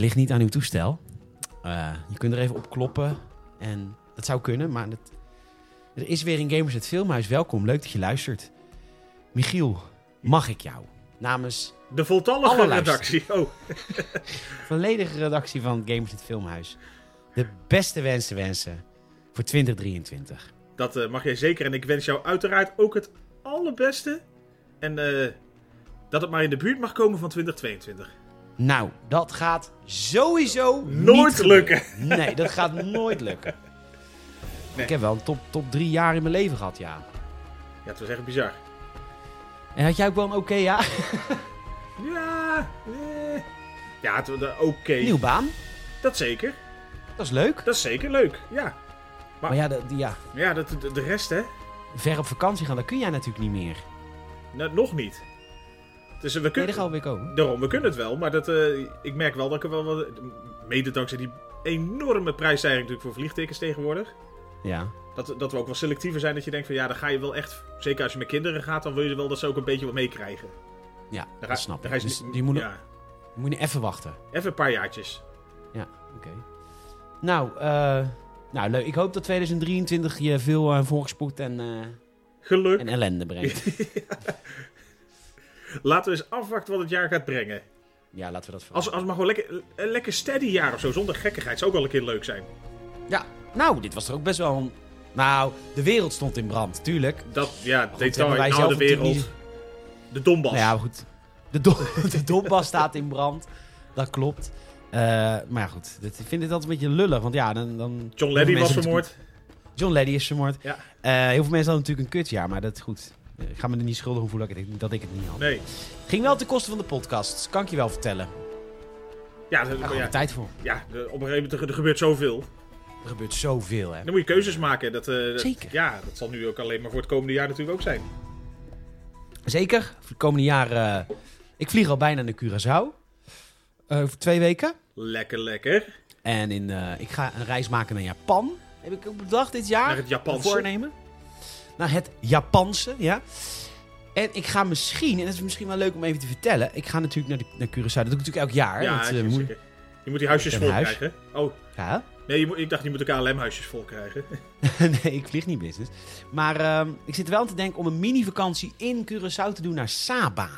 Ligt niet aan uw toestel. Eh, je kunt er even op kloppen. En dat zou kunnen, maar het, er is weer een Gamers het Filmhuis. Welkom, leuk dat je luistert. Michiel, mag ik jou namens De voltallige redactie. Oh, volledige redactie van Gamers het Filmhuis de beste wensen wensen voor 2023? dat eh, mag jij zeker. En ik wens jou uiteraard ook het allerbeste. En eh, dat het maar in de buurt mag komen van 2022. Nou, dat gaat sowieso Nooit niet lukken. Nee, dat gaat nooit lukken. Nee. Ik heb wel een top, top drie jaar in mijn leven gehad, ja. Ja, het was echt bizar. En had jij ook wel een oké jaar? Ja, eh. ja, het was oké. Nieuw baan? Dat zeker. Dat is leuk. Dat is zeker leuk. Ja. Maar ja, de, ja, ja, dat, de, de rest, hè? ver op vakantie gaan, dat kun jij natuurlijk niet meer. Nou, nog niet. Dus eh, we Nee, kunnen. dat weer komen. Daarom, we kunnen het wel. Maar dat, eh, ik merk wel dat ik er wel wat. Mede dankzij die enorme prijsstijging natuurlijk voor vliegtickets tegenwoordig. Ja. Dat, dat we ook wel selectiever zijn. Dat je denkt van ja, dan ga je wel echt. Zeker als je met kinderen gaat, dan wil je wel dat ze ook een beetje wat meekrijgen. Ja, Dan ga- dat snap dan ga je Dus die moet, ja, moet je even wachten. even een paar jaartjes. Ja, oké. Nou, eh, nou, leuk. Ik hoop dat 2023 je veel uh, voorspoed en, eh, Geluk. en ellende brengt. Laten we eens afwachten wat het jaar gaat brengen. Ja, laten we dat Als, vooral. als het maar gewoon lekker, een lekker steady jaar of zo, zonder gekkigheid, zou ook wel een keer leuk zijn. Ja, nou, dit was er ook best wel een... Nou, de wereld stond in brand, tuurlijk. Dat, ja, goed, detail, wij nou, de wereld. De Donbass. Nou ja, goed. De, Don de Donbass staat in brand. Dat klopt. Eh, maar ja, goed. Dit, ik vind dit altijd een beetje lullig. Want ja, dan... dan John Leddy was vermoord. John Leddy is vermoord. Ja. Eh, heel veel mensen hadden natuurlijk een kutjaar, maar dat is goed. Ik ga me er niet schuldig voelen dat ik, het- dat ik het niet had. Nee. Ging wel ten koste van de podcast, kan ik je wel vertellen. Ja, Daar ja, we tijd voor. ja, op een gegeven moment er, er gebeurt zoveel. Er gebeurt zoveel, hè. Dan moet je keuzes maken. Dat, eh, dat- Zeker. Ja, dat zal nu ook alleen maar voor het komende jaar natuurlijk ook zijn. Zeker. Voor het komende jaar... eh, ik vlieg al bijna naar Curaçao. Voor twee weken. Lekker, lekker. En in, ik ga een reis maken naar Japan. Heb ik ook bedacht dit jaar. Naar het Japanse. Voornemen. Naar het Japanse, ja. En ik ga misschien, en dat is misschien wel leuk om even te vertellen. Ik ga natuurlijk naar, de, naar Curaçao. Dat doe ik natuurlijk elk jaar. Ja, want, eh, moet- Je moet die huisjes vol huis. krijgen. Oh, ja. nee, je moet, ik dacht je moet de KLM-huisjes vol krijgen. nee, ik vlieg niet business. Maar ehm, ik zit wel aan te denken om een mini-vakantie in Curaçao te doen naar Saba.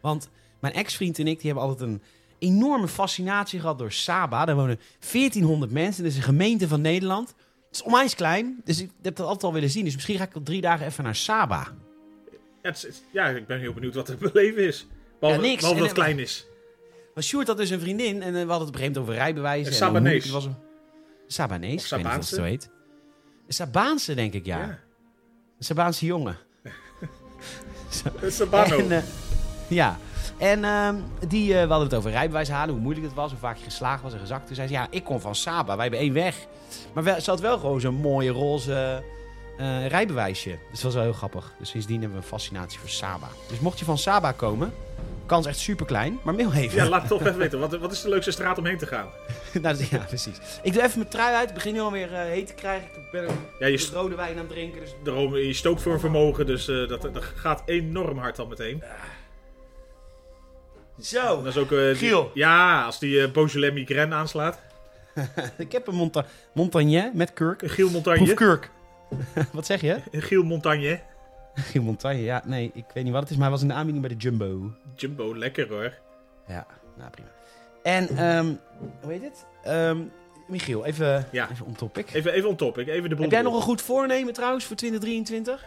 Want mijn ex-vriend en ik die hebben altijd een enorme fascinatie gehad door Saba. Daar wonen 1400 mensen. Dat is een gemeente van Nederland. Het is onwijs klein, dus ik heb dat altijd al willen zien. Dus misschien ga ik al drie dagen even naar Saba. Ja, het is- ja, ik ben heel benieuwd wat het beleven is. Behalve, Ja, niks. behalve dat het klein is. Maar Sjoerd had dus een vriendin en eh, we hadden het op een gegeven moment over. Een en moeilijk Sabanees. was. Sabanees, Of ik weet Sabaanse. Een Sabaanse, denk ik, ja. Ja. Een Sabaanse jongen. Een Sabano. En, eh, ja. En ehm, die, eh, we hadden het over rijbewijs halen, hoe moeilijk het was, hoe vaak je geslaagd was en gezakt. Toen zei ze, ja, ik kom van Saba, wij hebben één weg. Maar wel, ze had wel gewoon zo'n mooie roze eh, rijbewijsje. Dus dat was wel heel grappig. Dus sindsdien hebben we een fascinatie voor Saba. Dus mocht je van Saba komen, kans echt super klein, maar mail even. Ja, laat toch even weten. Wat, wat is de leukste straat om heen te gaan? nou, ja, precies. Ik doe even mijn trui uit, ik begin nu alweer eh heet te krijgen. Ik ben Ja, je, de rode wijn aan het drinken, dus daarom, je stookt voor een vermogen, dus dat, dat gaat enorm hard dan meteen. Zo. Dat is ook, eh, die- Giel. ja, als die eh Beaujolais migraine aanslaat. Ik heb een monta Montagne met kurk. Giel Proef Montagne. kurk. Wat zeg je? Een Giel Montagne. Giel Montagne, ja. Nee, ik weet niet wat het is, maar hij was in de aanbieding bij de Jumbo. Jumbo, lekker hoor. Ja, nou prima. En, ehm hoe heet het? Ehm Michiel, even, Ja. even on topic. Even, even on topic, even de boel. Heb jij nog een goed voornemen trouwens voor 2023?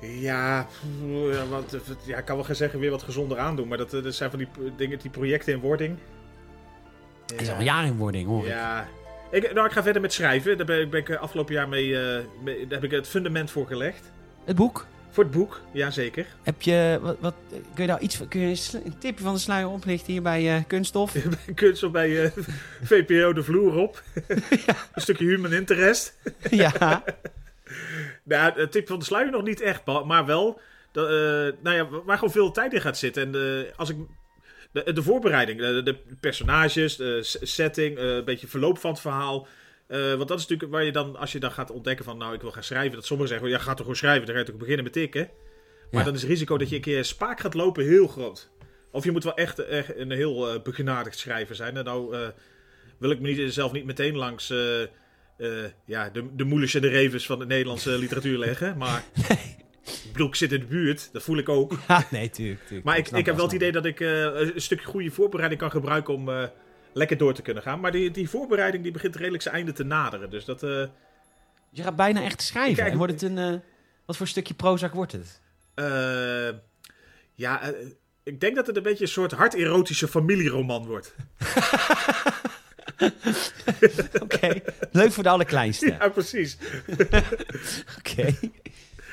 Ja, ja, wat, ja, ik kan wel gaan zeggen weer wat gezonder aandoen, maar dat, eh, dat zijn van die dingen, die projecten in wording. Het is al een jaar in wording, hoor. Ja. Ik, nou, ik ga verder met schrijven. Daar ben, ik- ben ik eh, afgelopen jaar mee, eh, mee- daar heb ik het fundament voor gelegd. Het boek? Voor het boek, jazeker. Heb je, wat, wat, kun je daar iets van- kun je een, tipje van de sluier oplichten hier bij Kunststof? Kunst bij eh, VPO de vloer op. Een stukje human interest. ja. Nou, het tip van de sluier nog niet echt, maar wel. Dat, eh, nou ja, waar gewoon veel tijd in gaat zitten. En eh, als ik. De, de voorbereiding, de, de personages, de setting, eh, een beetje verloop van het verhaal. Want dat is natuurlijk waar je dan, als je dan gaat ontdekken van, nou, ik wil gaan schrijven. Dat sommigen zeggen, ja, ga toch gewoon schrijven, dan ga je toch beginnen met tikken. Maar Ja. dan is het risico dat je een keer spaak gaat lopen heel groot. Of je moet wel echt, echt een heel begenadigd schrijver zijn. En nou wil ik me niet, zelf niet meteen langs eh, ja, de, de moelers en de revens van de Nederlandse literatuur leggen. Maar ik bedoel, ik zit in de buurt, dat voel ik ook. Ja, nee, tuurlijk. tuurlijk. Maar ik, ik heb wel het idee dat ik eh, een stukje goede voorbereiding kan gebruiken om eh, lekker door te kunnen gaan. Maar die, die voorbereiding die begint redelijk zijn einde te naderen. Dus dat... Je gaat bijna echt schrijven. Kijk, en wordt het een... wat voor stukje Prozac wordt het? eh, ja, ik denk dat het een beetje een soort harterotische familieroman wordt. Oké, leuk voor de allerkleinste. Ja, precies. Oké.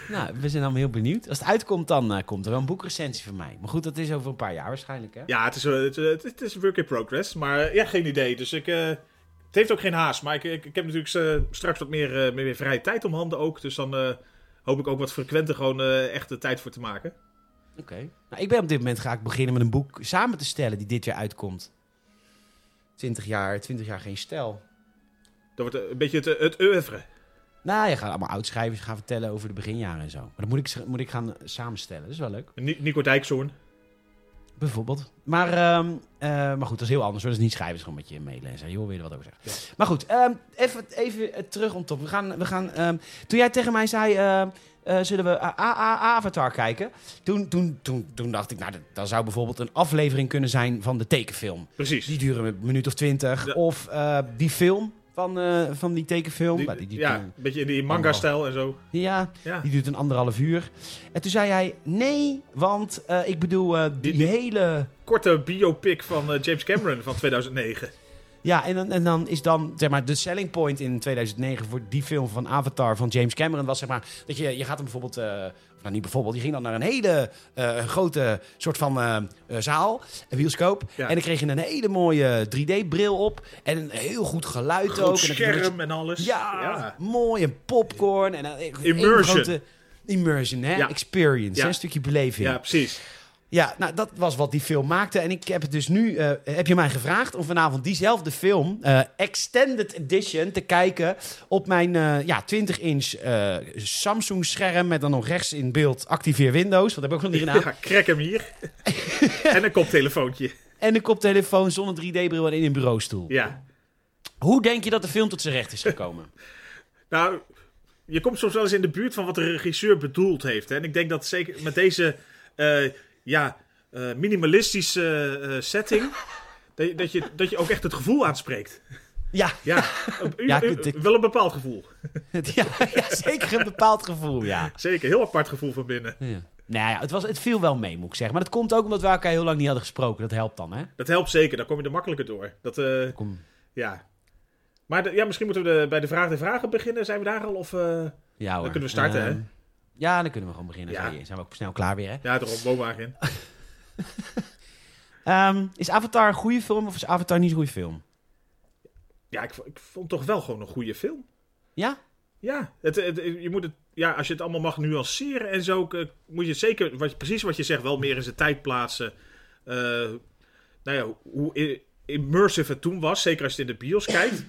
Nou, we zijn allemaal heel benieuwd. Als het uitkomt, dan eh, komt er wel een boekrecensie van mij. Maar goed, dat is over een paar jaar waarschijnlijk, hè? Ja, het is, eh, het, het, het is work in progress. Maar eh, ja, geen idee. Dus ik... eh, het heeft ook geen haast. Maar ik, ik, ik heb natuurlijk eh, straks wat meer, eh, meer vrije tijd om handen ook. Dus dan eh, hoop ik ook wat frequenter gewoon eh, echt de tijd voor te maken. Oké. Nou, ik ben op dit moment ga ik beginnen met een boek samen te stellen die dit jaar uitkomt. 20 jaar, 20 jaar geen stijl. Dat wordt eh, een beetje het, het oeuvre. Nou, je gaat allemaal oudschrijvers gaan vertellen over de beginjaren en zo. Maar dat moet ik, moet ik gaan samenstellen. Dat is wel leuk. Ni- Nico Dijkshoorn. Bijvoorbeeld. Maar, ehm, eh, maar goed, dat is heel anders. hoor. Dat is niet schrijven, is gewoon met je mailen en zeggen. Joh, wil je er wat over zeggen? Maar goed, ehm, even, even eh, terug om top. We gaan, we gaan, ehm, toen jij tegen mij zei, eh, zullen we A- A- A- Avatar kijken? Toen, toen, toen, toen dacht ik, nou, dat, dat zou bijvoorbeeld een aflevering kunnen zijn van de tekenfilm. Precies. Die duren een minuut of twintig. Ja. Of eh, die film van, eh, van die tekenfilm. Die- die- die ja, een beetje in die manga-stijl en zo. ja, Ja. die duurt een anderhalf uur. En toen zei hij, nee, want eh, ik bedoel, eh, die, hele... Korte biopic van eh, James Cameron van 2009. Ja, en dan, en dan is dan, zeg maar, de selling point in 2009 voor die film van Avatar van James Cameron was, zeg maar, dat je, je gaat hem bijvoorbeeld, of nou niet bijvoorbeeld, je ging dan naar een hele eh, grote soort van eh, zaal, een bioscoop, Ja. en dan kreeg je een hele mooie 3D-bril op en een heel goed geluid ook. Groot en dan scherm en alles. Ja, Ja. mooi, en popcorn en een, Immersion. grote immersion, hè? Ja. Experience, hè? een stukje beleving. Ja, precies. Ja, nou, dat was wat die film maakte. En ik heb het dus nu, eh, heb je mij gevraagd om vanavond diezelfde film, eh, Extended Edition, te kijken op mijn eh, ja, 20-inch eh, Samsung-scherm met dan nog rechts in beeld activeer Windows. Wat heb ik ook nog niet gedaan. Ja, krek hem hier. en een koptelefoontje. En een koptelefoon zonder 3D-bril en in een bureaustoel. Ja. Hoe denk je dat de film tot zijn recht is gekomen? Nou, je komt soms wel eens in de buurt van wat de regisseur bedoeld heeft. Hè? En ik denk dat zeker met deze ja, eh, minimalistische eh, setting... Dat je, dat, je, dat je ook echt het gevoel aanspreekt. ja, Ja, u- Ja, u- wel een bepaald gevoel. ja, ja, zeker een bepaald gevoel, ja. Zeker, heel apart gevoel van binnen. ja. Nou ja, het, was, het viel wel mee, moet ik zeggen. Maar dat komt ook omdat we elkaar heel lang niet hadden gesproken. Dat helpt dan, hè? Dat helpt zeker, dan kom je er makkelijker door. Dat, eh, Kom. ja. Maar de- ja, misschien moeten we de, bij de vraag en vragen beginnen. Zijn we daar al? Of, Ja, hoor. kunnen we starten, hè? Ja, dan kunnen we gewoon beginnen. Ja. Zijn we ook snel klaar weer, hè? Ja, erop, woonwagen in. Ehm, is Avatar een goede film of is Avatar niet zo'n goede film? Ja, ik, ik vond het toch wel gewoon een goede film. Ja? Ja, het, het- je moet het, ja, als je het allemaal mag nuanceren en zo, moet je het zeker, wat, precies wat je zegt, wel meer in zijn tijd plaatsen. Eh, nou ja, hoe immersive het toen was, zeker als je het in de bios kijkt.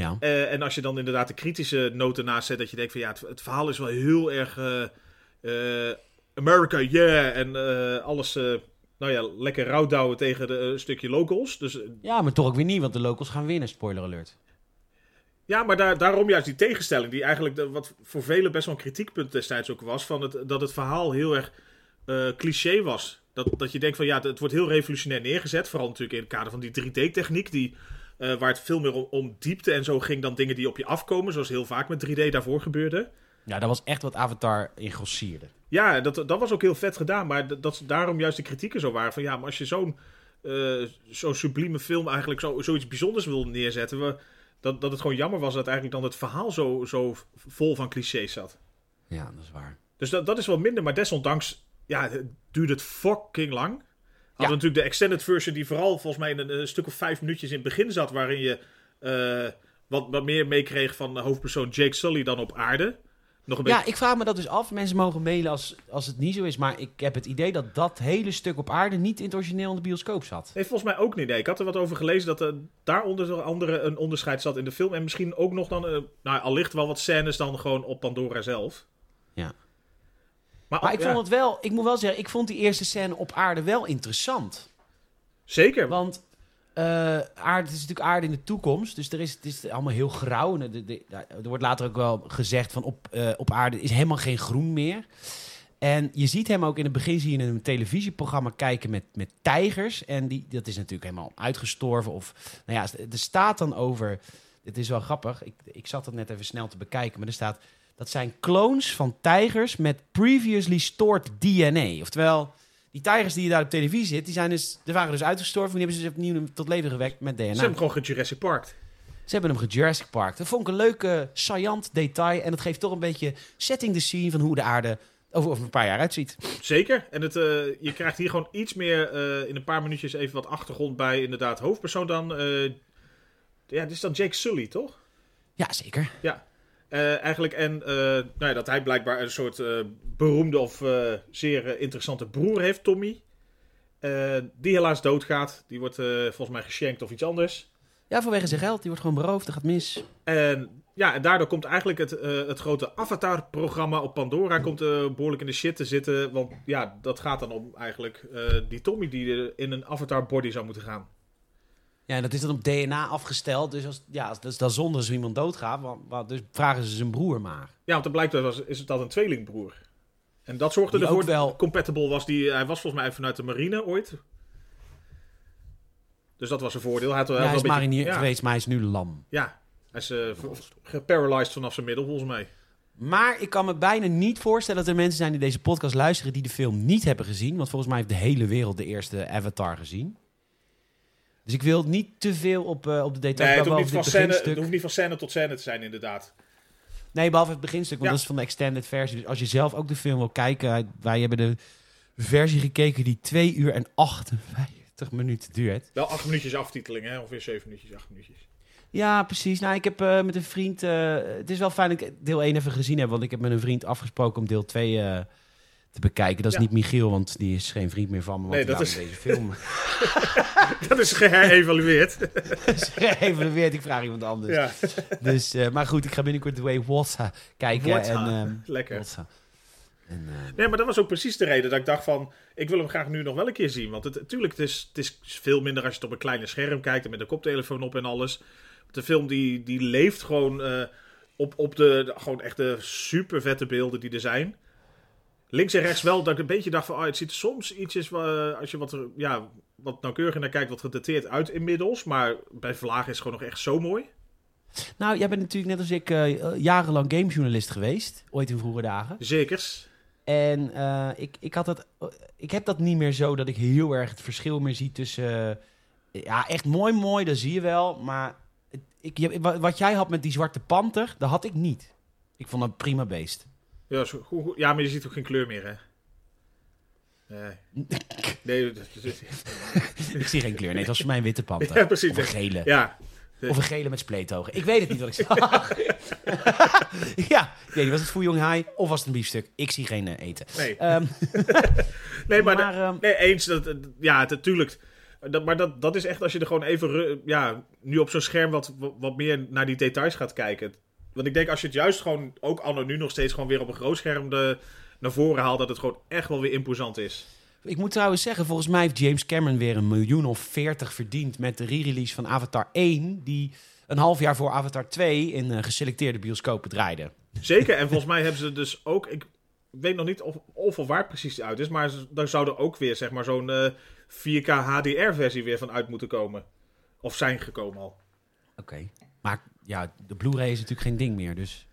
Ja. Eh, en als je dan inderdaad de kritische noten naast zet, dat je denkt van ja, het, het verhaal is wel heel erg eh, America, yeah, en alles, nou ja, lekker rouwdouwen tegen de, een stukje locals. Dus Ja, maar toch ook weer niet, want de locals gaan winnen. Spoiler alert. Ja, maar daar, daarom juist die tegenstelling, die eigenlijk de, wat voor velen best wel een kritiekpunt destijds ook was, van het, dat het verhaal heel erg cliché was. Dat, dat je denkt van ja, het, het wordt heel revolutionair neergezet, vooral natuurlijk in het kader van die 3D-techniek, die, eh, waar het veel meer om, om diepte en zo ging dan dingen die op je afkomen, zoals heel vaak met 3D daarvoor gebeurde. Ja, dat was echt wat Avatar in grossierde. Ja, dat, dat was ook heel vet gedaan, maar dat, dat daarom juist de kritieken zo waren van ja, maar als je zo'n eh, zo'n sublieme film eigenlijk zo, zoiets bijzonders wil neerzetten, we, dat, dat het gewoon jammer was dat eigenlijk dan het verhaal zo, zo vol van clichés zat. Ja, dat is waar. Dus dat, dat is wel minder, maar desondanks ja, duurde het fucking lang. Hadden Ja. natuurlijk de extended version die vooral volgens mij in een, een stuk of vijf minuutjes in het begin zat, waarin je eh, wat, wat meer meekreeg van hoofdpersoon Jake Sully dan op aarde. Nog een beetje Ja, ik vraag me dat dus af. Mensen mogen mailen als, als het niet zo is. Maar ik heb het idee dat dat hele stuk op aarde niet in het origineel in de bioscoop zat. Nee, volgens mij ook niet. Nee. Ik had er wat over gelezen dat er daar onder andere een onderscheid zat in de film. En misschien ook nog dan, eh, nou allicht wel wat scènes dan gewoon op Pandora zelf. Maar, Maar ik vond het wel, ik moet wel zeggen, ik vond die eerste scène op aarde wel interessant. Zeker. Want eh, aarde, het is natuurlijk aarde in de toekomst. Dus er is, het is allemaal heel grauw. En de- de- er wordt later ook wel gezegd van op, eh, op aarde is helemaal geen groen meer. En je ziet hem ook in het begin zie je een televisieprogramma kijken met, met tijgers. En die, dat is natuurlijk helemaal uitgestorven. Of, nou ja, er staat dan over... Het is wel grappig. Ik, ik zat het net even snel te bekijken. Maar er staat... Dat zijn clones van tijgers met previously stored DNA. Oftewel, die tijgers die je daar op televisie ziet... Die, zijn dus, die waren dus uitgestorven. Die hebben ze dus opnieuw tot leven gewekt met DNA. Ze hebben gewoon Jurassic Park. Ze hebben hem ge-Jurassic Park. Dat vond ik een leuke, saillant detail. En dat geeft toch een beetje setting the scene van hoe de aarde over, over een paar jaar uitziet. Zeker. En het, eh, je krijgt hier gewoon iets meer eh, in een paar minuutjes even wat achtergrond bij inderdaad hoofdpersoon dan. eh, ja, dit is dan Jake Sully, toch? Ja, zeker. Ja. Eh, eigenlijk en eh, nou ja, dat hij blijkbaar een soort eh, beroemde of zeer interessante broer heeft, Tommy. Die helaas doodgaat. Die wordt volgens mij geshankt of iets anders. Ja, vanwege zijn geld. Die wordt gewoon beroofd. Dat gaat mis. En ja, en daardoor komt eigenlijk het, het grote Avatar-programma op Pandora komt, eh, behoorlijk in de shit te zitten. Want ja, dat gaat dan om eigenlijk die Tommy die in een Avatar-body zou moeten gaan. Ja, dat is dan op DNA afgesteld. Dus als, ja, dat is dan zonde als iemand doodgaat. Dus vragen ze zijn broer maar. Ja, want dan blijkt dat was, is het dat een tweelingbroer. En dat zorgde Die ervoor wel- dat compatible was. Die, hij was volgens mij vanuit de marine ooit. Dus dat was een voordeel. Hij had, wel- Ja, hij is marinier ja, geweest, maar hij is nu lam. Ja, hij is eh, geparalyzed vanaf zijn middel volgens mij. Maar ik kan me bijna niet voorstellen dat er mensen zijn die deze podcast luisteren... die de film niet hebben gezien. Want volgens mij heeft de hele wereld de eerste Avatar gezien. Dus ik wil niet te veel op, eh, op de details. Nee, het hoeft, niet van scène, het hoeft niet van scène tot scène te zijn inderdaad. Nee, behalve het beginstuk, want Ja. dat is van de extended versie. Dus als je zelf ook de film wil kijken, wij- wij hebben de versie gekeken die 2 uur en 58 minuten duurt. Wel acht minuutjes aftiteling, hè? ongeveer zeven minuutjes, acht minuutjes. Ja, precies. Nou, ik heb eh, met een vriend... eh, het is wel fijn dat ik deel 1 even gezien heb, want ik heb met een vriend afgesproken om deel 2 eh, te bekijken. Dat is Ja. niet Michiel, want die is geen vriend meer van me. Want Nee, dat is- deze film Dat is geherevalueerd. evalueert. Ik vraag iemand anders. ja, Dus, eh, maar goed, ik ga binnenkort The Way Water kijken. Water. En, ehm, lekker. Water. En, eh, Nee, maar dat was ook precies de reden dat ik dacht van... Ik wil hem graag nu nog wel een keer zien. Want het, natuurlijk, het is, het is veel minder als je het op een kleine scherm kijkt... en met een koptelefoon op en alles. De film die, die leeft gewoon eh, op, op de, de- gewoon echt de super vette beelden die er zijn. Links en rechts wel dat ik een beetje dacht van... Oh, het ziet er soms ietsjes, eh, als je wat, er- ja, wat nauwkeuriger naar kijkt... wat gedateerd uit inmiddels. Maar bij Vlaag is het gewoon nog echt zo mooi. Nou, jij bent natuurlijk net als ik eh, jarenlang gamejournalist geweest. Ooit in vroege dagen. Zekers. En eh, ik, ik, had dat, ik heb dat niet meer zo dat ik heel erg het verschil meer zie tussen... eh, ja, echt mooi mooi, dat zie je wel. Maar ik, wat jij had met die Zwarte Panter, dat had ik niet. Ik vond dat een prima beest. Ja, zo, goed, goed. ja, maar je ziet ook geen kleur meer, hè? Nee. Nee, dat- dat- dat- ik zie geen kleur. Nee, het was voor mij een witte panter. Ja, precies. Of een gele. ja. Of een gele met spleetogen. Ik weet het niet wat ik zag. ja, niet. Was het Fuyong Hai of was het een biefstuk? Ik zie geen eh, eten. Nee, Ehm, nee maar, ehm, nee, eens. Dat, ja, het- natuurlijk. Dat, maar dat, dat is echt als je er gewoon even, ja, nu op zo'n scherm wat, wat meer naar die details gaat kijken. Want ik denk als je het juist gewoon, ook anno nu nog steeds gewoon weer op een groot scherm de, naar voren haalt, dat het gewoon echt wel weer imposant is. Ik moet trouwens zeggen, volgens mij heeft James Cameron weer een miljoen of veertig verdiend met de re-release van Avatar 1, die een half jaar voor Avatar 2 in eh, geselecteerde bioscopen draaide. Zeker, en volgens mij hebben ze dus ook, ik weet nog niet of, of of waar het precies uit is, maar daar zou er ook weer, zeg maar, zo'n eh, 4K HDR-versie weer van uit moeten komen. Of zijn gekomen al. Oké. Maar ja, de Blu-ray is natuurlijk geen ding meer, dus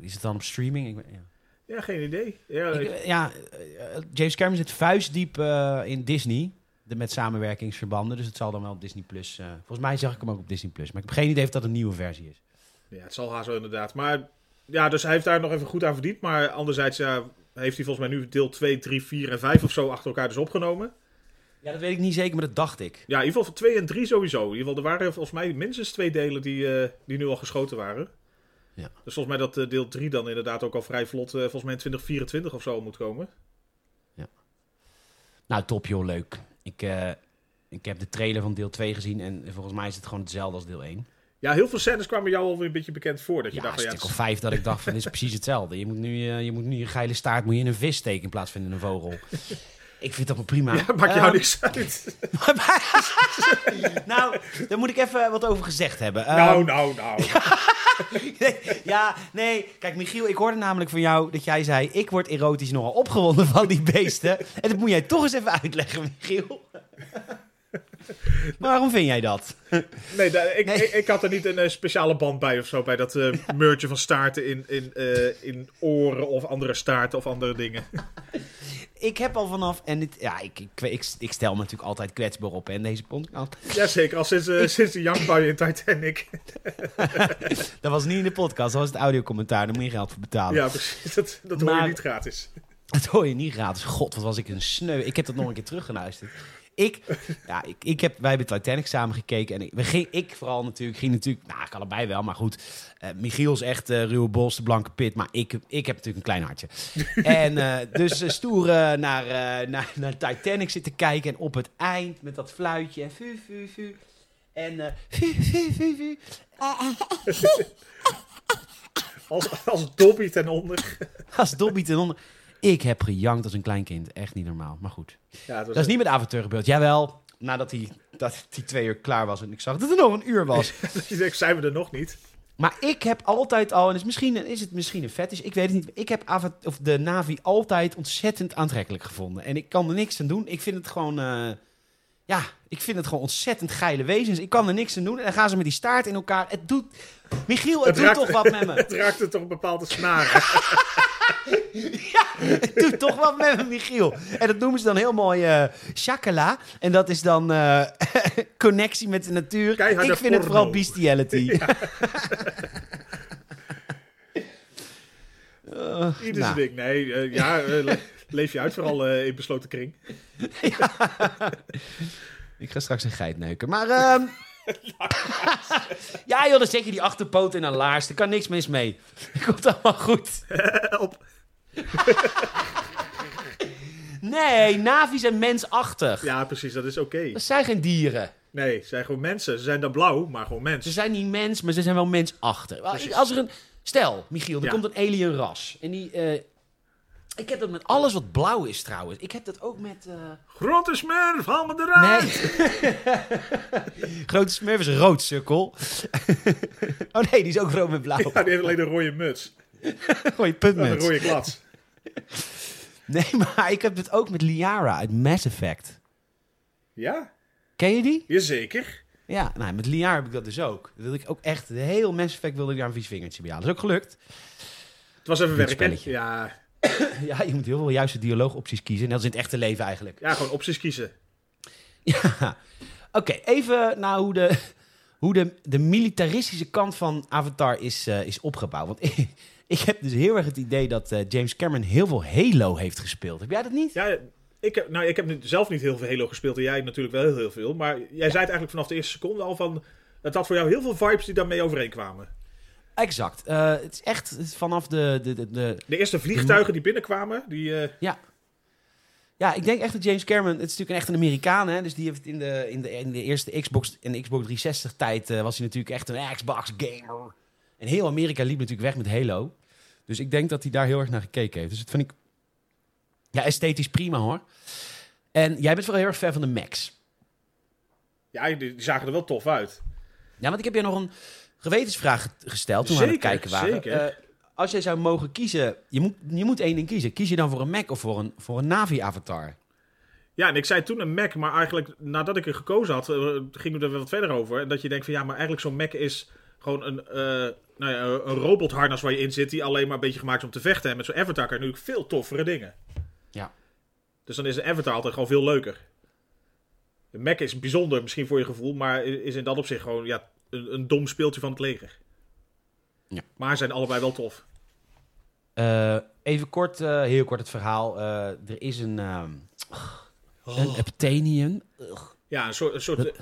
is het dan op streaming? Ik, ja. Ja, geen idee. Ja, Ik- ik- ja, eh, James Cameron zit vuistdiep eh, in Disney. De, met samenwerkingsverbanden. Dus het zal dan wel op Disney Plus. eh, volgens mij zag ik hem ook op Disney Plus. Maar ik heb geen idee of dat een nieuwe versie is. Ja, het zal haast wel inderdaad. Maar ja, dus hij heeft daar nog even goed aan verdiend. Maar anderzijds ja, heeft hij volgens mij nu deel 2, 3, 4 en 5 of zo achter elkaar dus opgenomen. Ja, dat weet ik niet zeker, maar dat dacht ik. Ja, in ieder geval voor 2 en 3 sowieso. In ieder geval, er waren volgens mij minstens twee delen die, eh, die nu al geschoten waren. Ja. Dus volgens mij dat eh, deel 3 dan inderdaad ook al vrij vlot, eh, volgens mij in 2024 of zo moet komen. Nou, top joh, leuk. Ik, eh, ik heb de trailer van deel 2 gezien en volgens mij is het gewoon hetzelfde als deel 1. Ja, heel veel scènes kwamen jou alweer een beetje bekend voor. Dat je Ja, dacht ja, stuk of vijf dat ik dacht van, dit is precies hetzelfde. Je moet nu, eh, je moet nu je geile staart moet je in een vis steken in plaats van in een vogel. Ik vind dat wel prima. ja, maakt jou Ehm, niks uit. nou, daar moet ik even wat over gezegd hebben. Ehm, nou, nou, nou. ja, nee. Kijk, Michiel, ik hoorde namelijk van jou dat jij zei... ik word erotisch nogal opgewonden van die beesten. en dat moet jij toch eens even uitleggen, Michiel. Waarom vind jij dat? Nee, ik, Nee. Ik, ik had er niet een eh, speciale band bij of zo. Bij dat meurtje van staarten in, in, eh, in oren of andere staarten of andere dingen. Ik heb al vanaf... en dit, ja, ik, ik, ik, ik stel me natuurlijk altijd kwetsbaar op hè, in deze podcast. Jazeker, al sinds, eh, sinds de jankbui in Titanic. Dat was niet in de podcast, dat was het audiocommentaar. Daar moet je geld voor betalen. Ja, precies. Dat, dat hoor Maar- je niet gratis. Dat hoor je niet gratis. God, wat was ik een sneu. Ik heb dat nog een keer teruggeluisterd. Ik, ja, ik, ik heb, wij hebben Titanic samen gekeken. En ik, we ging, ik vooral natuurlijk, ging natuurlijk, nou, ik allebei wel, maar goed. eh Michiel is echt eh ruwe bols, de blanke pit. Maar ik, ik heb natuurlijk een klein hartje. en eh, dus stoer naar, naar, naar Titanic zitten kijken. En op het eind met dat fluitje. En fu, fu, fu, fu. Als, als Dobby ten onder. Als Dobby ten onder. Ik heb gejankt als een klein kind. Echt niet normaal. Maar goed. Ja, dat Dat is niet met avontuur gebeurd. Jawel, nadat hij dat die twee uur klaar was en ik zag dat het nog een uur was. Denkt, zijn we er nog niet? maar ik heb altijd al, en is, misschien, is het misschien een fetish, ik weet het niet. Ik heb Ava- of de Navi altijd ontzettend aantrekkelijk gevonden. En ik kan er niks aan doen. Ik vind het gewoon, eh, ja, ik vind het gewoon ontzettend geile wezens. Ik kan er niks aan doen. En dan gaan ze met die staart in elkaar. Het doet, Michiel, het, Het doet raakt- toch wat met me. Het raakte toch een bepaalde snaren. Ja, het doet toch wat met me, Michiel. En dat noemen ze dan heel mooi chakala. En dat is dan eh, connectie met de natuur. Ik vind het vooral bestiality. Eh, Ieder nou, ding. Nee, ja, le- leef je uit vooral in besloten kring. Ik ga straks een geit neuken. Maar ehm, ja joh, dan zet je die achterpoot in een laars. Er kan niks mis mee. Komt allemaal goed. Op. Nee, navi's zijn mensachtig. Ja, precies, dat is oké. Dat zijn geen dieren. Nee, ze zijn gewoon mensen. Ze zijn dan blauw, maar gewoon Ze mensen. zijn niet mens, maar ze zijn wel mensachtig. Precies. Als er een... Stel, Michiel, er Ja. komt een alien ras. En die... eh, ik heb dat met alles wat blauw is trouwens. Ik heb dat ook met... eh, Grote smurf, haal me eruit! Nee. Grote smurf is rood, sukkel. oh nee, die is ook rood met blauw. Ja, die heeft alleen een rode muts. Gooi En een puntmuts. rode klats. Nee, maar ik heb het ook met Liara uit Mass Effect. Ja, Ken je die? jazeker. Ja, nou, met Liara heb ik dat dus ook. Dat wilde ik ook echt... De hele Mass Effect wilde ik daar een vies vingertje bij halen. Dat is ook gelukt. Het was even werken. Ja, Ja, je moet heel veel juiste dialoogopties kiezen. Net als in het echte leven eigenlijk. ja, gewoon opties kiezen. Ja. Oké, even naar hoe de, hoe de, de militaristische kant van Avatar is, eh, is opgebouwd. Want ik, ik heb dus heel erg het idee dat eh, James Cameron heel veel Halo heeft gespeeld. Heb jij dat niet? Ja, ik heb, nou, ik heb zelf niet heel veel Halo gespeeld en jij natuurlijk wel heel, heel veel. Maar jij zei het eigenlijk vanaf de eerste seconde al van... Het had voor jou heel veel vibes die daarmee overeenkwamen. Exact. Eh, het is echt vanaf de, de, de, de... De eerste vliegtuigen die binnenkwamen, die... eh, Ja. Ja, ik denk echt dat James Cameron... Het is natuurlijk echt een Amerikaan, hè. Dus die heeft in de, in de, in de eerste Xbox en Xbox 360 tijd... eh, was hij natuurlijk echt een Xbox gamer. En heel Amerika liep natuurlijk weg met Halo. Dus ik denk dat hij daar heel erg naar gekeken heeft. Dus dat vind ik... Ja, esthetisch prima, hoor. En jij bent wel heel erg fan van de Max. ja, die, die zagen er wel tof uit. Ja, want ik heb je nog een gewetensvraag ge- gesteld toen we aan het kijken waren. Eh, als jij zou mogen kiezen, je moet, je moet één ding kiezen. Kies je dan voor een Mac of voor een, voor een Navi-avatar? Ja, en ik zei toen een Mac, maar eigenlijk nadat ik er gekozen had, eh, gingen we er wat verder over. En dat je denkt van ja, maar eigenlijk zo'n Mac is gewoon een, eh, nou ja, een robotharnas waar je in zit, die alleen maar een beetje gemaakt is om te vechten. En met zo'n Avatar kan je natuurlijk veel toffere dingen. Ja. Dus dan is een Avatar altijd gewoon veel leuker. De Mac is bijzonder, misschien voor je gevoel, maar is in dat opzicht gewoon ja, een, een dom speeltje van het leger. Ja. Maar zijn allebei wel tof. Eh, even kort, eh, heel kort het verhaal. Eh, er is een, ehm een Aptenium. Ja, een soort, een soort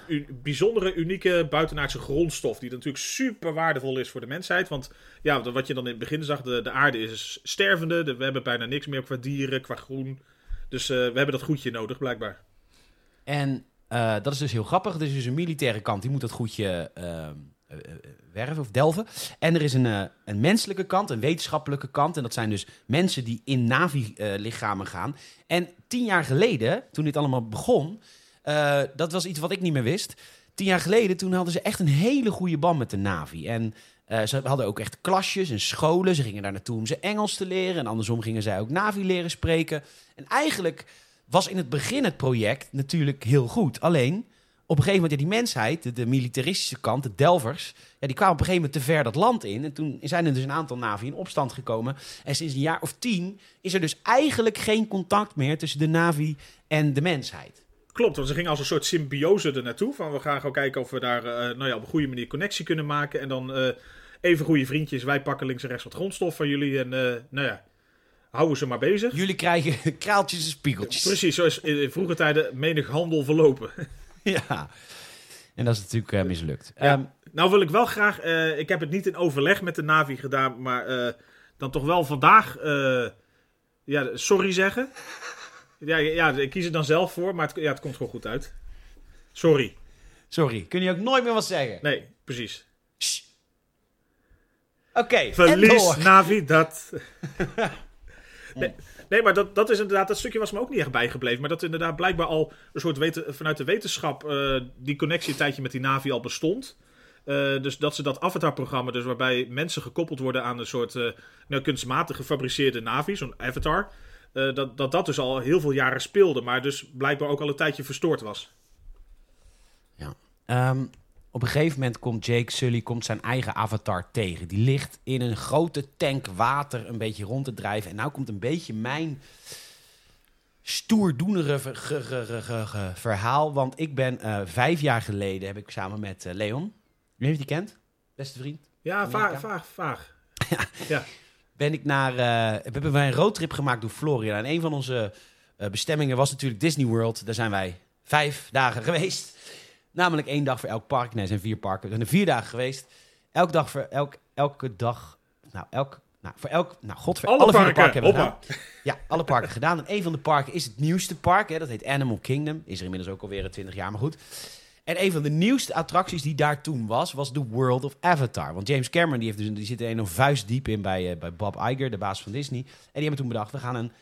bijzondere, unieke buitenaardse grondstof. Die natuurlijk super waardevol is voor de mensheid. Want ja, wat je dan in het begin zag, de, de aarde is stervende. De- we hebben bijna niks meer qua dieren, qua groen. Dus eh, we hebben dat goedje nodig, blijkbaar. En eh, dat is dus heel grappig. Er is dus een militaire kant, die moet dat goedje ehm, eh, eh, werven of delven. En er is een, een menselijke kant, een wetenschappelijke kant. En dat zijn dus mensen die in Navi-lichamen gaan. En tien jaar geleden, toen dit allemaal begon, dat was iets wat ik niet meer wist. Tien jaar geleden, toen hadden ze echt een hele goede band met de Navi. En ze hadden ook echt klasjes en scholen. Ze gingen daar naartoe om ze Engels te leren. En andersom gingen zij ook Navi leren spreken. En eigenlijk was in het begin het project natuurlijk heel goed. Alleen op een gegeven moment, ja, die mensheid, de, militaristische kant, de Delvers, ja, die kwamen op een gegeven moment te ver dat land in. En toen zijn er dus een aantal Navi in opstand gekomen. En sinds een jaar of tien is er dus eigenlijk geen contact meer tussen de Navi en de mensheid. Klopt, want ze gingen als een soort symbiose er naartoe. Van we gaan gewoon kijken of we daar eh, nou ja, op een goede manier connectie kunnen maken. En dan eh, even goede vriendjes. Wij pakken links en rechts wat grondstof van jullie. En eh, nou ja, houden ze maar bezig. Jullie krijgen kraaltjes en spiegeltjes. Precies, zoals in vroege tijden menig handel verlopen. Ja. En dat is natuurlijk eh, mislukt. Ja. Ehm, Nou wil ik wel graag, eh, ik heb het niet in overleg met de Navi gedaan, maar eh, dan toch wel vandaag, ja, sorry zeggen. Ja, ja, ik kies er dan zelf voor, maar het, ja, het komt gewoon goed uit. Sorry. sorry, kun je ook nooit meer wat zeggen? Nee, precies. Oké, Verlies. Navi dat. nee, nee, maar dat, dat is inderdaad, dat stukje was me ook niet echt bijgebleven. Maar dat inderdaad blijkbaar al een soort weten, vanuit de wetenschap eh, die connectie een tijdje met die Navi al bestond. Eh, dus dat ze dat avatar-programma, dus waarbij mensen gekoppeld worden aan een soort eh, nou, kunstmatig gefabriceerde Navi, zo'n avatar. eh, dat, dat dat dus al heel veel jaren speelde, maar dus blijkbaar ook al een tijdje verstoord was. Ehm, op een gegeven moment komt Jake Sully komt zijn eigen avatar tegen. Die ligt in een grote tank water een beetje rond te drijven. En nou komt een beetje mijn stoerdoenere ver- ge- ge- ge- ge- ge- verhaal. Want ik ben eh, vijf jaar geleden, heb ik samen met eh, Leon, wie heeft die kent? Beste vriend. Ja, vaag, vaag, vaag. ben ik naar. eh, we hebben wij een roadtrip gemaakt door Florida. En een van onze bestemmingen was natuurlijk Disney World. Daar zijn wij vijf dagen geweest. Namelijk één dag voor elk park. Nee, er zijn vier parken. We zijn er vier dagen geweest. Elke dag voor elk, elke dag. Nou, elk. Nou, voor elk. Nou, god, voor Alle, parken, parken hebben we gedaan. Ja, alle parken gedaan. En een van de parken is het nieuwste park. Hè, dat heet Animal Kingdom. Is er inmiddels ook alweer 20 jaar, maar goed. En een van de nieuwste attracties die daar toen was, was The World of Avatar. Want James Cameron die heeft dus, die zit er een vuist diep in bij, eh, bij Bob Iger, de baas van Disney. En die hebben toen bedacht, we gaan een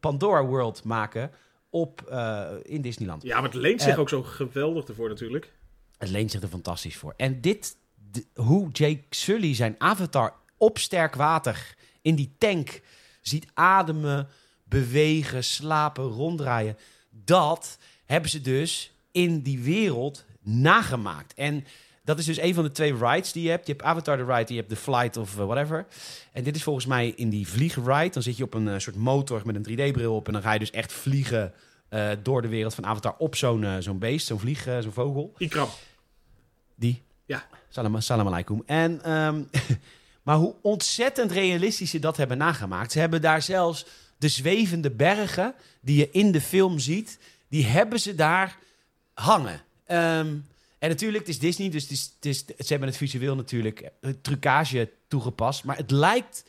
Pandora World maken op, eh, in Disneyland. Ja, maar het leent zich Eh, ook zo geweldig ervoor natuurlijk. Het leent zich er fantastisch voor. En dit, hoe Jake Sully zijn avatar op sterk water in die tank ziet ademen, bewegen, slapen, ronddraaien. Dat hebben ze dus in die wereld nagemaakt. En dat is dus een van de twee rides die je hebt. Je hebt Avatar the ride, en je hebt de flight of eh, whatever. En dit is volgens mij in die vliegenride. Dan zit je op een eh, soort motor met een 3D-bril op. En dan ga je dus echt vliegen eh, door de wereld van Avatar op zo'n zo'n beest, zo'n vlieg, zo'n vogel. Ikram. Die. Ja. Salam, salam alaikum. En, ehm, maar hoe ontzettend realistisch ze dat hebben nagemaakt. Ze hebben daar zelfs de zwevende bergen die je in de film ziet, die hebben ze daar hangen. Ehm, en natuurlijk, het is Disney, dus het is, het is, ze hebben het visueel natuurlijk eh, trucage toegepast. Maar het lijkt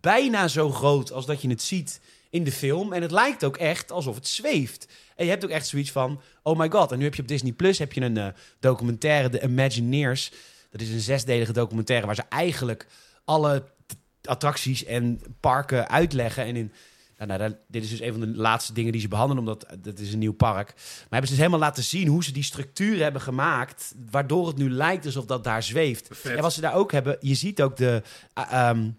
bijna zo groot als dat je het ziet in de film. En het lijkt ook echt alsof het zweeft. En je hebt ook echt zoiets van, oh my god. En nu heb je op Disney Plus heb je een eh, documentaire, The Imagineers. Dat is een zesdelige documentaire waar ze eigenlijk alle attracties en parken uitleggen. En in, nou, daar- dit is dus een van de laatste dingen die ze behandelen, omdat dat is een nieuw park. Maar hebben ze dus helemaal laten zien hoe ze die structuur hebben gemaakt, waardoor het nu lijkt alsof dat daar zweeft. Vet. En wat ze daar ook hebben, je ziet ook de, uh, ehm,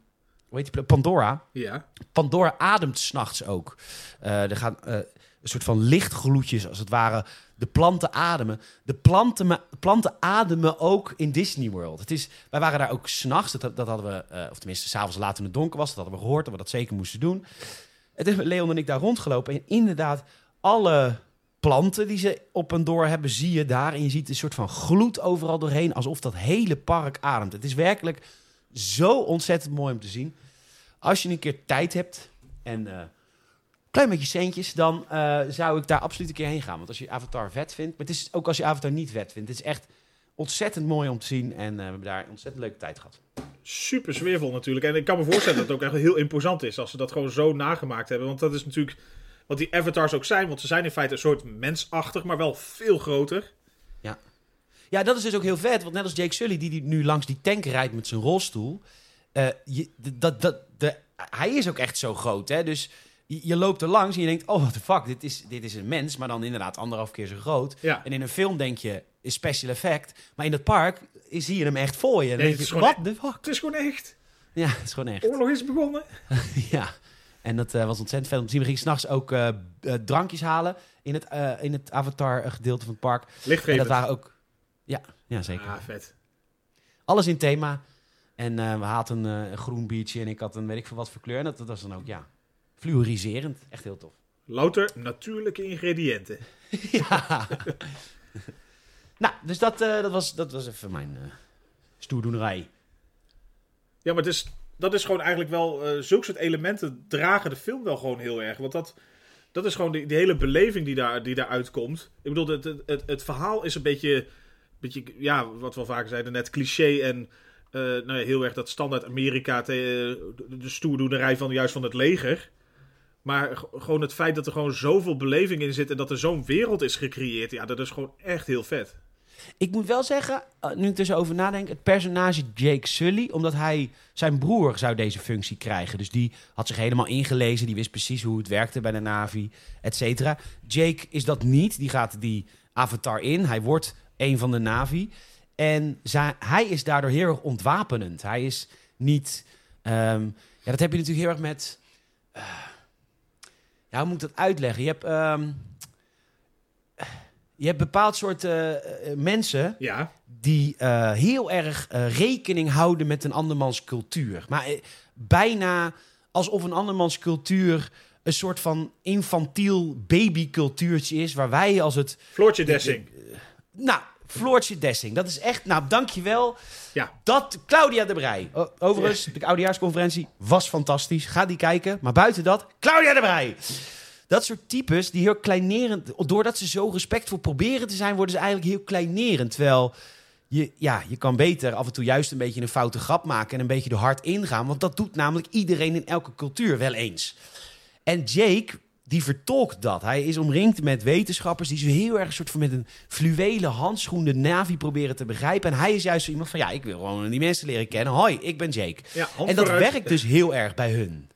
hoe heet die, Pandora. Ja. Pandora ademt s'nachts ook. Eh, er gaan eh, een soort van lichtgloedjes, als het ware. De planten ademen. De planten, planten ademen ook in Disney World. Het is, wij waren daar ook s'nachts. Dat, dat hadden we, of tenminste, s'avonds laat in het donker was. Dat hadden we gehoord, dat we dat zeker moesten doen. Het is Leon en ik daar rondgelopen. En inderdaad, alle planten die ze op en door hebben, zie je daar. En je ziet een soort van gloed overal doorheen. Alsof dat hele park ademt. Het is werkelijk zo ontzettend mooi om te zien. Als je een keer tijd hebt en een klein beetje centjes, dan eh, zou ik daar absoluut een keer heen gaan. Want als je Avatar vet vindt, maar het is ook als je Avatar niet vet vindt. Het is echt ontzettend mooi om te zien en eh, we hebben daar een ontzettend leuke tijd gehad. super sfeervol natuurlijk. En ik kan me voorstellen dat het ook echt heel imposant is als ze dat gewoon zo nagemaakt hebben. Want dat is natuurlijk wat die avatars ook zijn. Want ze zijn in feite een soort mensachtig, maar wel veel groter. Ja, dat is dus ook heel vet. Want net als Jake Sully, die, die nu langs die tank rijdt met zijn rolstoel. eh, je, dat, dat, de, hij is ook echt zo groot, hè? Dus je, je loopt er langs en je denkt: oh, what the fuck, dit is, dit is een mens, maar dan inderdaad anderhalf keer zo groot. Ja. En in een film denk je: is special effect. Maar in dat park is, zie je hem echt voor je. Dan Nee, denk je: what gewoon the fuck? Het is gewoon echt. Ja, het is gewoon echt. Oorlog is begonnen. Ja, en dat eh, was ontzettend vet om te zien. We gingen s'nachts ook eh, eh, drankjes halen in het, in het Avatar-gedeelte van het park. En dat Lichtgevend. waren ook... Ja, ja zeker. Ah, vet. Alles in thema. En we hadden een, een groen biertje en ik had een weet ik veel wat voor kleur. En dat, dat was dan ook, ja, fluoriserend. Echt heel tof. Louter natuurlijke ingrediënten. ja. nou, dus dat, eh, dat, was, dat was even mijn eh stoerdoenerij. Ja, maar het is, dat is gewoon eigenlijk wel... eh zulke soort elementen dragen de film wel gewoon heel erg. Want dat, dat is gewoon die, die hele beleving die, daar, die daaruit komt. Ik bedoel, het, het, het, het verhaal is een beetje... beetje ja, wat we al vaker zeiden, net cliché en... nou ja, heel erg dat standaard Amerika, te, de stoerdoenerij van juist van het leger. Maar gewoon het feit dat er gewoon zoveel beleving in zit en dat er zo'n wereld is gecreëerd, ja, dat is gewoon echt heel vet. Ik moet wel zeggen, eh, nu ik er zo over nadenk, het personage Jake Sully, omdat hij, zijn broer zou deze functie krijgen. Dus die had zich helemaal ingelezen, die wist precies hoe het werkte bij de Navi, et cetera. Jake is dat niet, die gaat die avatar in, hij wordt een van de Navi. En hij is daardoor heel erg ontwapenend. Hij is niet, ehm, ja dat heb je natuurlijk heel erg met, eh, ja hoe moet ik dat uitleggen? Je hebt... ehm, je hebt bepaald soort eh, eh, mensen Ja, die eh, heel erg rekening houden met een andermans cultuur. Maar bijna alsof een andermans cultuur een soort van infantiel babycultuurtje is, waar wij als het... Floortje Dessing. Nou, Floortje Dessing, dat is echt... Nou, dankjewel. Ja. Dat, Claudia de Brij. O- Overigens, de oudejaarsconferentie was fantastisch. Ga die kijken. Maar buiten dat, Claudia de Brij. Dat soort types die heel kleinerend... Doordat ze zo respectvol proberen te zijn, worden ze eigenlijk heel kleinerend. Terwijl je, ja, je kan beter af en toe juist een beetje een foute grap maken... en een beetje er hard ingaan. Want dat doet namelijk iedereen in elke cultuur wel eens. En Jake, die vertolkt dat. Hij is omringd met wetenschappers die zo heel erg een soort van met een fluwelen handschoen de Navi proberen te begrijpen. En hij is juist zo iemand van, ja, ik wil gewoon die mensen leren kennen. Hoi, ik ben Jake. Ja, en dat vooruit. werkt dus heel erg bij hun.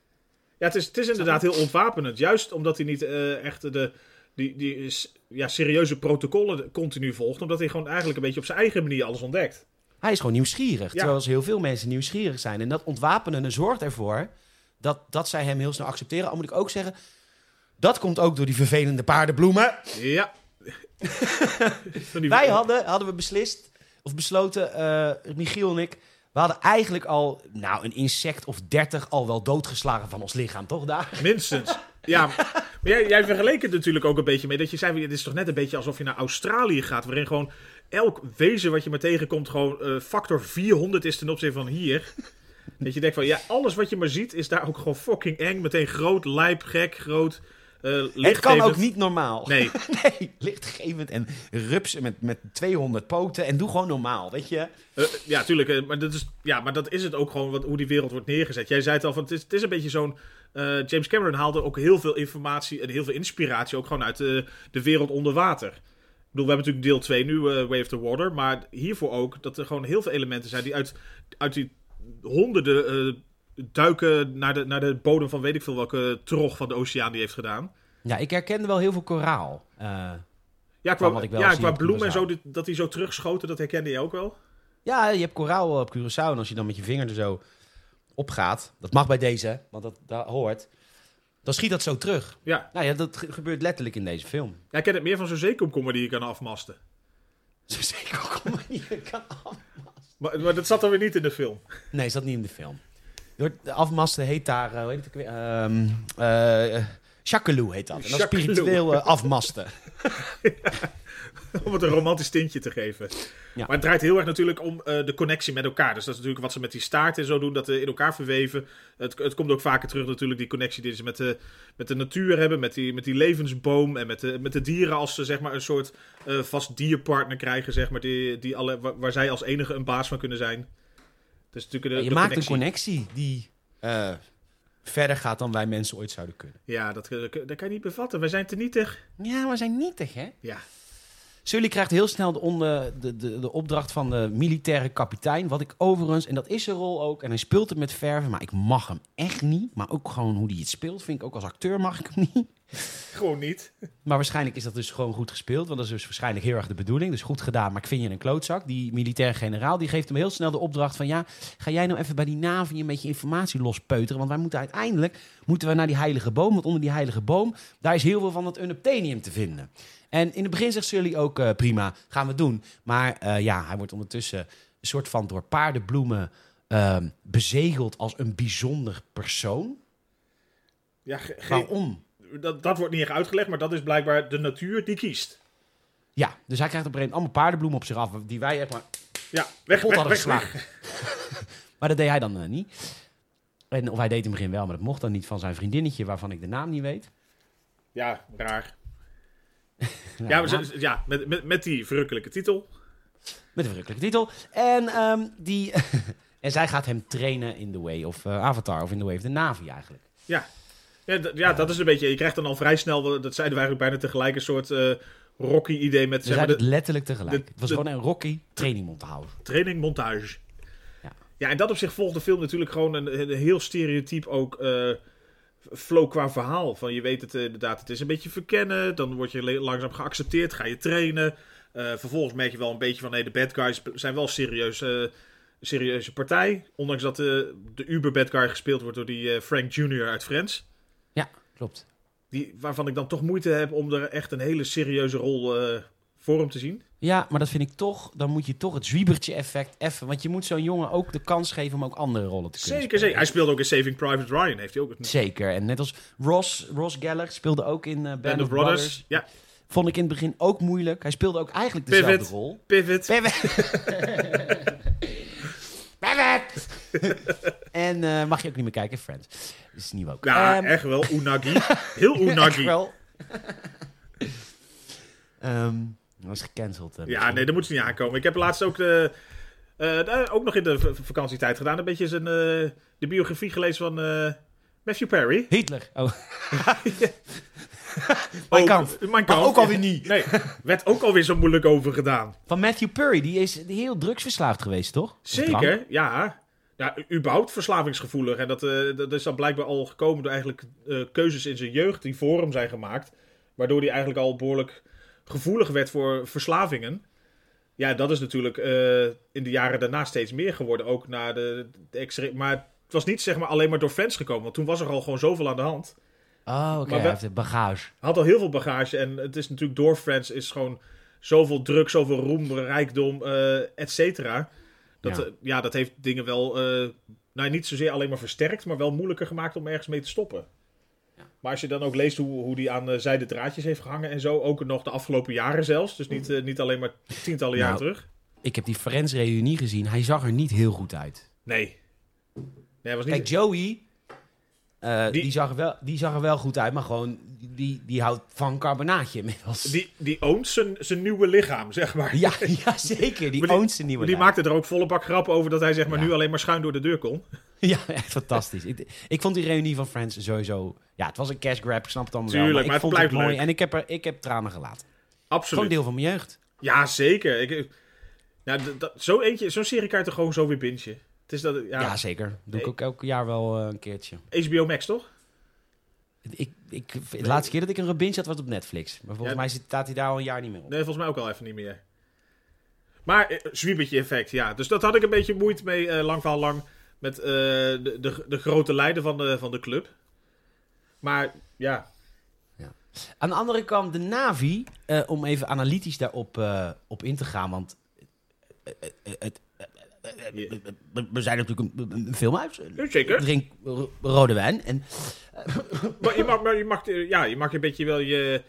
Ja, het is, het is inderdaad heel ontwapenend. Juist omdat hij niet eh, echt de, die, die ja, serieuze protocollen continu volgt. Omdat hij gewoon eigenlijk een beetje op zijn eigen manier alles ontdekt. Hij is gewoon nieuwsgierig. Ja. Terwijl heel veel mensen nieuwsgierig zijn. En dat ontwapenen zorgt ervoor dat, dat zij hem heel snel accepteren. Al moet ik ook zeggen, dat komt ook door die vervelende paardenbloemen. Ja. Wij hadden, hadden we beslist, of besloten, eh, Michiel en ik... We hadden eigenlijk al, nou, een insect of dertig al wel doodgeslagen van ons lichaam, toch daar? Minstens. Ja, maar jij, jij vergeleek het natuurlijk ook een beetje mee. Dat je zei, het is toch net een beetje alsof je naar Australië gaat. Waarin gewoon elk wezen wat je maar tegenkomt gewoon eh, factor 400 is ten opzichte van hier. Dat je denkt van, ja, alles wat je maar ziet is daar ook gewoon fucking eng. Meteen groot, lijp, gek, groot, Het kan ook niet normaal. Nee, Nee, lichtgevend en rupsen met, met 200 poten en doe gewoon normaal, weet je? Eh, ja, tuurlijk. eh, maar, dat is, ja, maar dat is het ook gewoon, wat, hoe die wereld wordt neergezet. Jij zei het al, van, het, is, het is een beetje zo'n... eh, James Cameron haalde ook heel veel informatie en heel veel inspiratie... ook gewoon uit de, de wereld onder water. Ik bedoel, we hebben natuurlijk deel 2 nu, eh, Way of the Water... maar hiervoor ook dat er gewoon heel veel elementen zijn... die uit, uit die honderden eh, duiken naar de, naar de bodem van weet ik veel... welke trog van de oceaan die heeft gedaan. Ja, ik herkende wel heel veel koraal. Eh, Ja, qua, ja, qua op bloemen en zo, dit- dat die zo terugschoten, dat herkende je ook wel. ja, je hebt koraal op Curaçao en als je dan met je vinger er zo op gaat, dat mag bij deze, want dat, dat hoort, dan schiet dat zo terug. Ja, Nou ja, dat ge- gebeurt letterlijk in deze film. ja ik ken het meer van zo'n zeekomkommer die je kan afmasten. Zo zeker ook op een manier kan af- Maar, maar dat zat er weer niet in de film. Nee, dat niet in de film. Door de afmasten heet daar, eh, hoe heet het weer? Jacqueloux heet dat. En dat is spiritueel eh, afmasten. Om het een romantisch tintje te geven. Ja. Maar het draait heel erg natuurlijk om de connectie met elkaar. Dus dat is natuurlijk wat ze met die staart en zo doen. Dat ze in elkaar verweven. Het, het komt ook vaker terug natuurlijk. Die connectie die ze met de, met de natuur hebben. Met die, met die levensboom. En met de, met de dieren als ze zeg maar een soort vast dierpartner krijgen. Zeg maar, die, die alle, waar, waar zij als enige een baas van kunnen zijn. Dus natuurlijk de, je de maakt connectie. een connectie die eh, verder gaat dan wij mensen ooit zouden kunnen. Ja, dat, dat, kan je niet bevatten. Wij zijn te nietig. Ja, we zijn nietig, hè? Ja. Sully krijgt heel snel de, onder, de, de, de opdracht van de militaire kapitein. Wat ik overigens, en dat is zijn rol ook. En hij speelt het met verven, maar ik mag hem echt niet. Maar ook gewoon hoe hij het speelt, vind ik ook als acteur mag ik hem niet. Gewoon niet. Maar waarschijnlijk is dat dus gewoon goed gespeeld. Want dat is dus waarschijnlijk heel erg de bedoeling. Dus goed gedaan, maar ik vind je een klootzak. Die militair generaal die geeft hem heel snel de opdracht van... ja, ga jij nou even bij die Navi een beetje informatie lospeuteren? Want wij moeten uiteindelijk moeten we naar die heilige boom. Want onder die heilige boom, daar is heel veel van het unobtainium te vinden. En in het begin zegt Sully ook eh, prima, gaan we doen. Maar eh, ja, hij wordt ondertussen een soort van door paardenbloemen ehm, bezegeld als een bijzonder persoon. Ja, Waarom? dat, dat wordt niet echt uitgelegd, maar dat is blijkbaar de natuur die kiest. Ja, dus hij krijgt op een gegeven moment allemaal paardenbloemen op zich af, die wij echt maar Ja, weg, weg, hadden weg, geslagen. maar dat deed hij dan eh, niet. En, of hij deed in het begin wel, maar dat mocht dan niet van zijn vriendinnetje, waarvan ik de naam niet weet. Ja, raar. Ja, Ja, ja met, met, met die verrukkelijke titel. Met een verrukkelijke titel. En, ehm, die, en zij gaat hem trainen in The Way of eh, Avatar, of in The Way of the Navi eigenlijk. Ja, ja, ja dat is een beetje... Je krijgt dan al vrij snel, dat zeiden we eigenlijk bijna tegelijk, een soort eh, Rocky-idee met Ze zeg maar, het letterlijk tegelijk. de- het was de- gewoon een Rocky training de training montage. Ja. Ja, en dat op zich volgt de film natuurlijk gewoon een, een heel stereotyp ook eh, flow qua verhaal. Van je weet het eh, inderdaad, het is een beetje verkennen. Dan word je langzaam geaccepteerd, ga je trainen. Eh, vervolgens merk je wel een beetje van, nee, de bad guys zijn wel serieus, eh, een serieuze partij. Ondanks dat de, de uber bad guy gespeeld wordt door die Frank Jr. uit Friends. Ja, klopt. Die, waarvan ik dan toch moeite heb om er echt een hele serieuze rol voor hem te zien. Ja, maar dat vind ik toch, dan moet je toch het zwiebertje effect even, want je moet zo'n jongen ook de kans geven om ook andere rollen te kunnen Zeker, spelen. zeker. Hij speelde ook in Saving Private Ryan. Heeft hij ook een Zeker. En net als Ross, Ross Geller speelde ook in eh, Band, of Brothers. Ja, Vond ik in het begin ook moeilijk. Hij speelde ook eigenlijk dezelfde Pivot. rol. Pivot. Pivot! Pivot! en eh, mag je ook niet meer kijken, Friends. Dat is nieuw ook. Ja, Ehm, echt wel. Unagi. Heel echt Unagi. wel. Ehm, dat was gecanceld. eh, Ja, misschien. nee, dat moet ze niet aankomen. Ik heb laatst ook, de, eh, de- ook nog in de vakantietijd gedaan. Een beetje zijn, eh, de biografie gelezen van eh, Matthew Perry. Hitler. Oh. Mijn Ook- Kampf. Mijn Kampf, ook alweer niet. Nee, werd ook alweer zo moeilijk over gedaan. Van Matthew Perry. Die is heel drugsverslaafd geweest, toch? Zeker, ja. Ja, überhaupt verslavingsgevoelig. En dat, eh, dat is dan blijkbaar al gekomen door eigenlijk eh, keuzes in zijn jeugd die voor hem zijn gemaakt. Waardoor hij eigenlijk al behoorlijk gevoelig werd voor verslavingen. Ja, dat is natuurlijk eh, in de jaren daarna steeds meer geworden. Ook na de, de Maar het was niet zeg maar alleen maar door fans gekomen. Want toen was er al gewoon zoveel aan de hand. Oh, oké. Hij heeft de bagage. Had al heel veel bagage. En het is natuurlijk door Friends is gewoon zoveel druk, zoveel roem, rijkdom, eh et cetera. Dat, Ja. ja. ja, dat heeft dingen wel, eh, nou niet zozeer alleen maar versterkt, maar wel moeilijker gemaakt om ergens mee te stoppen. Maar als je dan ook leest hoe, hoe die aan zijde draadjes heeft gehangen en zo, ook nog de afgelopen jaren zelfs, dus niet, eh, niet alleen maar tientallen jaar Nou. terug. Ik heb die Friends-reunie gezien. Hij zag er niet heel goed uit. Nee. Nee, was niet... Kijk, Joey, eh, die... Die- zag er wel, die zag er wel goed uit, maar gewoon, die, die houdt van carbonaatje inmiddels. die, die oont zijn, nieuwe lichaam, zeg maar. Ja, ja, zeker. Die oont zijn nieuwe die maakte er ook volle bak grappen over dat hij zeg maar Ja. nu alleen maar schuin door de deur kon. Ja, echt fantastisch. Ik, ik vond die reunie van Friends sowieso... Ja, het was een cash grab, ik snap het allemaal Tuurlijk, wel. maar ik het vond het mooi leuk. en ik heb, er, ik heb tranen gelaten. Absoluut. Gewoon deel van mijn jeugd. Ja, zeker. Ik, ik- zo eentje, zo'n serie kan je toch gewoon zo weer bingen. Het is dat, ja, Ja, zeker. Doe ik ook elk jaar wel eh, een keertje. HBO Max, toch? Ik, ik, de laatste keer dat ik een gebinge had, was op Netflix. Maar volgens Ja. mij staat hij daar al een jaar niet meer op. Nee, volgens mij ook al even niet meer. Maar eh, zwiebertje effect, ja. Dus dat had ik een beetje moeite mee, eh, lang van lang, met eh, de, de, de grote leider van de, van de club. Maar ja, Aan de andere kant, de Navi, eh, om even analytisch daarop eh, op in te gaan, want het, we- zijn natuurlijk een, filmhuis. Ja, zeker. Drink ro- rode wijn. En, maar je mag, maar je mag, ja, je mag een beetje wel je,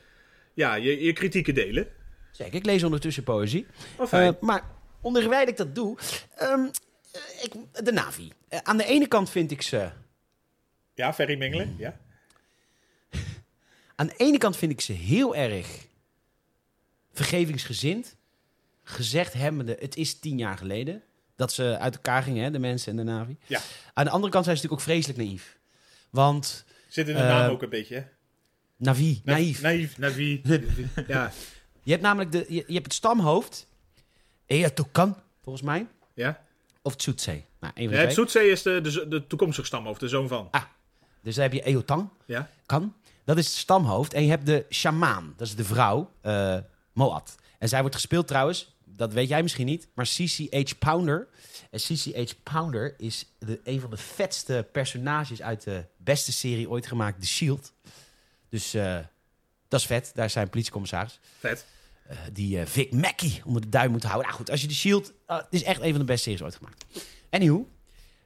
ja, je, je kritieken delen. zeker, ik lees ondertussen poëzie. Oh. Eh, maar onderwijl ik dat doe, ehm, eh, ik, de Navi. Eh, aan de ene kant vind ik ze, ja, Ferry Mengelen, ja. aan de ene kant vind ik ze heel erg vergevingsgezind. Gezegd hebbende, het is tien jaar geleden dat ze uit elkaar gingen, hè, de mensen en de Navi. Ja. Aan de andere kant zijn ze natuurlijk ook vreselijk naïef. Want Zit in de Eh, naam ook een beetje, hè? Navi, Na- naïef. Naïef, naïef. ja, Je hebt namelijk de, je, je hebt het stamhoofd. Eatokan, volgens mij. Ja? Of Tsoetse. Nou, een. Soetse is de, de, de toekomstige stamhoofd, de zoon van. Dus dan heb je Eotang. Ja? Kan. Dat is het stamhoofd. En je hebt de shamaan. Dat is de vrouw. eh Moat. En zij wordt gespeeld trouwens. Dat weet jij misschien niet. Maar CCH Pounder. En CCH Pounder is de, een van de vetste personages uit de beste serie ooit gemaakt. The Shield. Dus eh, dat is vet. Daar zijn politiecommissaris. Vet. Eh, die eh, Vic Mackey onder de duim moet houden. Nou goed, als je de Shield... eh, het is echt een van de beste series ooit gemaakt. Anywho,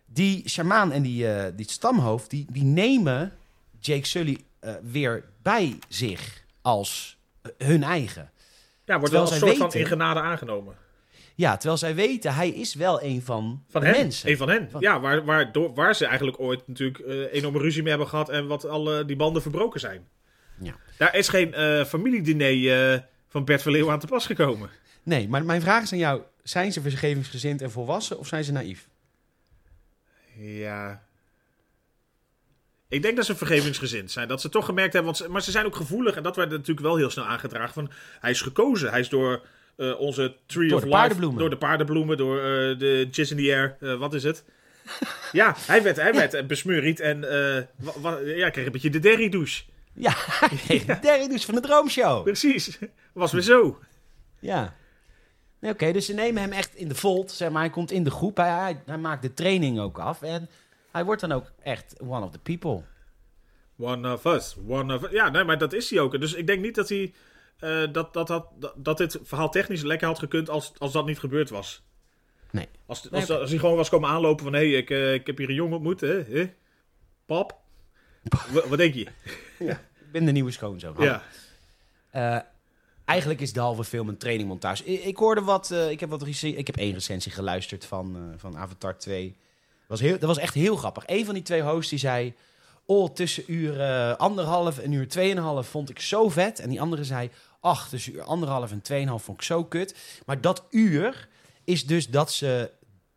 die shamaan en die, die stamhoofd... Die, die nemen Jake Sully weer bij zich als hun eigen. Ja, wordt Terwijl wel een soort van in genade aangenomen. Ja, terwijl zij weten, hij is wel een van, Van de hen. mensen. Een van hen. Van- Ja, waar, waar, door, waar ze eigenlijk ooit natuurlijk eh, enorme ruzie mee hebben gehad en wat alle die banden verbroken zijn. Ja. Daar is geen eh familiediner van Bert Verleeuw aan te pas gekomen. Nee, maar mijn vraag is aan jou. Zijn ze vergevingsgezind en volwassen of zijn ze naïef? Ja. Ik denk dat ze vergevingsgezind zijn. Dat ze toch gemerkt hebben. Want ze, maar ze zijn ook gevoelig. En dat werd natuurlijk wel heel snel aangedragen. Van, hij is gekozen. Hij is door eh, onze Tree Door of Life. paardenbloemen. Door de paardenbloemen. Door eh, de Jizz in the Air. eh, wat is het? ja, hij werd, hij werd besmuried. En ja, kreeg een beetje de derry douche. Ja, de derde douche van de droomshow. Precies. Was weer zo. Ja. Nee, Oké, dus ze nemen hem echt in de volt. Zeg maar, hij komt in de groep. Hij, hij, hij maakt de training ook af. En hij wordt dan ook echt one of the people. One of us. One of Ja, nee, maar dat is hij ook. Dus ik denk niet dat hij. eh, dat, dat, dat, dat, dit verhaal technisch lekker had gekund als, als dat niet gebeurd was. Nee. Als, als, als hij gewoon was komen aanlopen van... Hé, hey, ik, eh, ik heb hier een jongen ontmoet, hè? hè? Pap? Wa- wat denk je? Ik ben de nieuwe schoonzoon. Ja. Eh, eigenlijk is de halve film een trainingmontage. Ik, ik hoorde wat, eh, ik heb wat ik heb één recensie geluisterd van, eh, van Avatar 2. Dat was, heel, dat was echt heel grappig. Een van die twee hosts die zei, oh, tussen uur eh, anderhalf en uur tweeënhalf vond ik zo vet. En die andere zei, ach, tussen uur anderhalf en tweeënhalf vond ik zo kut. Maar dat uur is dus dat ze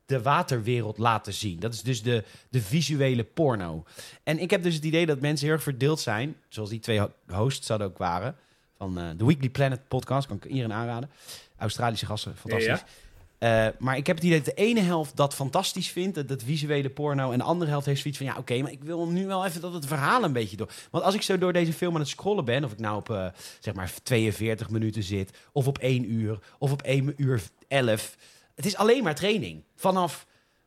de waterwereld laten zien. Dat is dus de, de visuele porno. En ik heb dus het idee dat mensen heel erg verdeeld zijn, zoals die twee ho- hosts dat ook waren, van eh, de Weekly Planet podcast, kan ik iedereen aanraden. Australische gasten, fantastisch. Eh, maar ik heb het idee dat de ene helft dat fantastisch vindt, dat, dat visuele porno, en de andere helft heeft zoiets van, ja oké, maar ik wil nu wel even dat het verhaal een beetje door. Want als ik zo door deze film aan het scrollen ben, of ik nou op eh, zeg maar 42 minuten zit, of op 1 uur, of op 1 uur 11, het is alleen maar training. Vanaf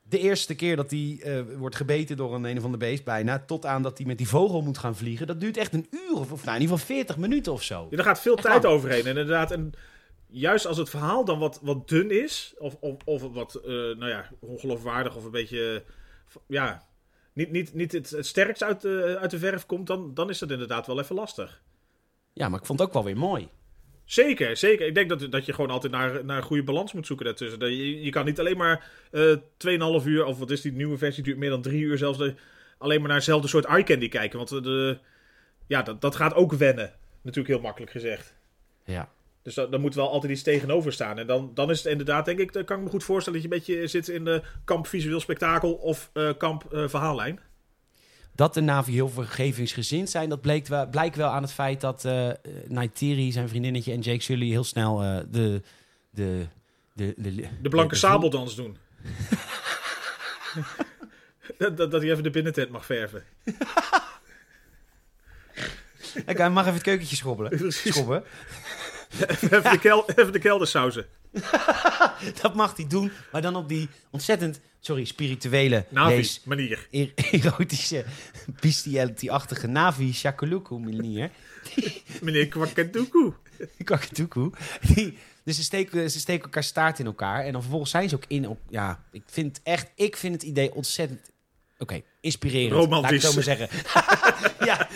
de eerste keer dat hij eh, wordt gebeten door een een of ander beest bijna, tot aan dat hij met die vogel moet gaan vliegen, dat duurt echt een uur, of, of nou, in ieder geval 40 minuten of zo. Ja, er gaat veel Echt tijd lang. overheen. En inderdaad, en juist als het verhaal dan wat, wat dun is... Of, of, of wat, eh, nou ja, ongeloofwaardig of een beetje... eh, ja, niet, niet, niet het, het sterkst uit de, uit de verf komt... Dan, dan is dat inderdaad wel even lastig. Ja, maar ik vond het ook wel weer mooi. Zeker, zeker. Ik denk dat, dat je gewoon altijd naar, naar een goede balans moet zoeken daartussen. Dat Je, je kan niet alleen maar eh 2,5 uur, of wat is die nieuwe versie, duurt meer dan 3 uur zelfs, de, alleen maar naar hetzelfde soort eye candy kijken. Want de, ja, dat, dat gaat ook wennen. Natuurlijk heel makkelijk gezegd. Ja. Dus da- daar moet wel altijd iets tegenover staan. En dan, dan is het inderdaad, denk ik, dan kan ik me goed voorstellen dat je een beetje zit in de kamp visueel spektakel of eh, kamp eh, verhaallijn. Dat de Navi heel vergevingsgezind zijn, dat bleek wel, blijkt wel aan het feit dat eh Naitiri, zijn vriendinnetje, en Jake Sully heel snel eh, de, de, de, de... De blanke de- sabeldans doen. dat, dat, dat hij even de binnentent mag verven. Kijk, hij mag even het keukentje schobbelen. Precies. Schobben. even, de kel, even de. Dat mag hij doen, maar dan op die ontzettend, sorry, spirituele, Navi, manier. er- erotische, bestiality-achtige Navi Shakuluku manier. Meneer. Kakatoekoe. Die, dus ze steken, ze steken elkaar staart in elkaar. En dan vervolgens zijn ze ook in... Op, ja, ik vind echt... Ik vind het idee ontzettend... Oké, inspirerend. Romantisch. Laat ik het zo maar zeggen. ja.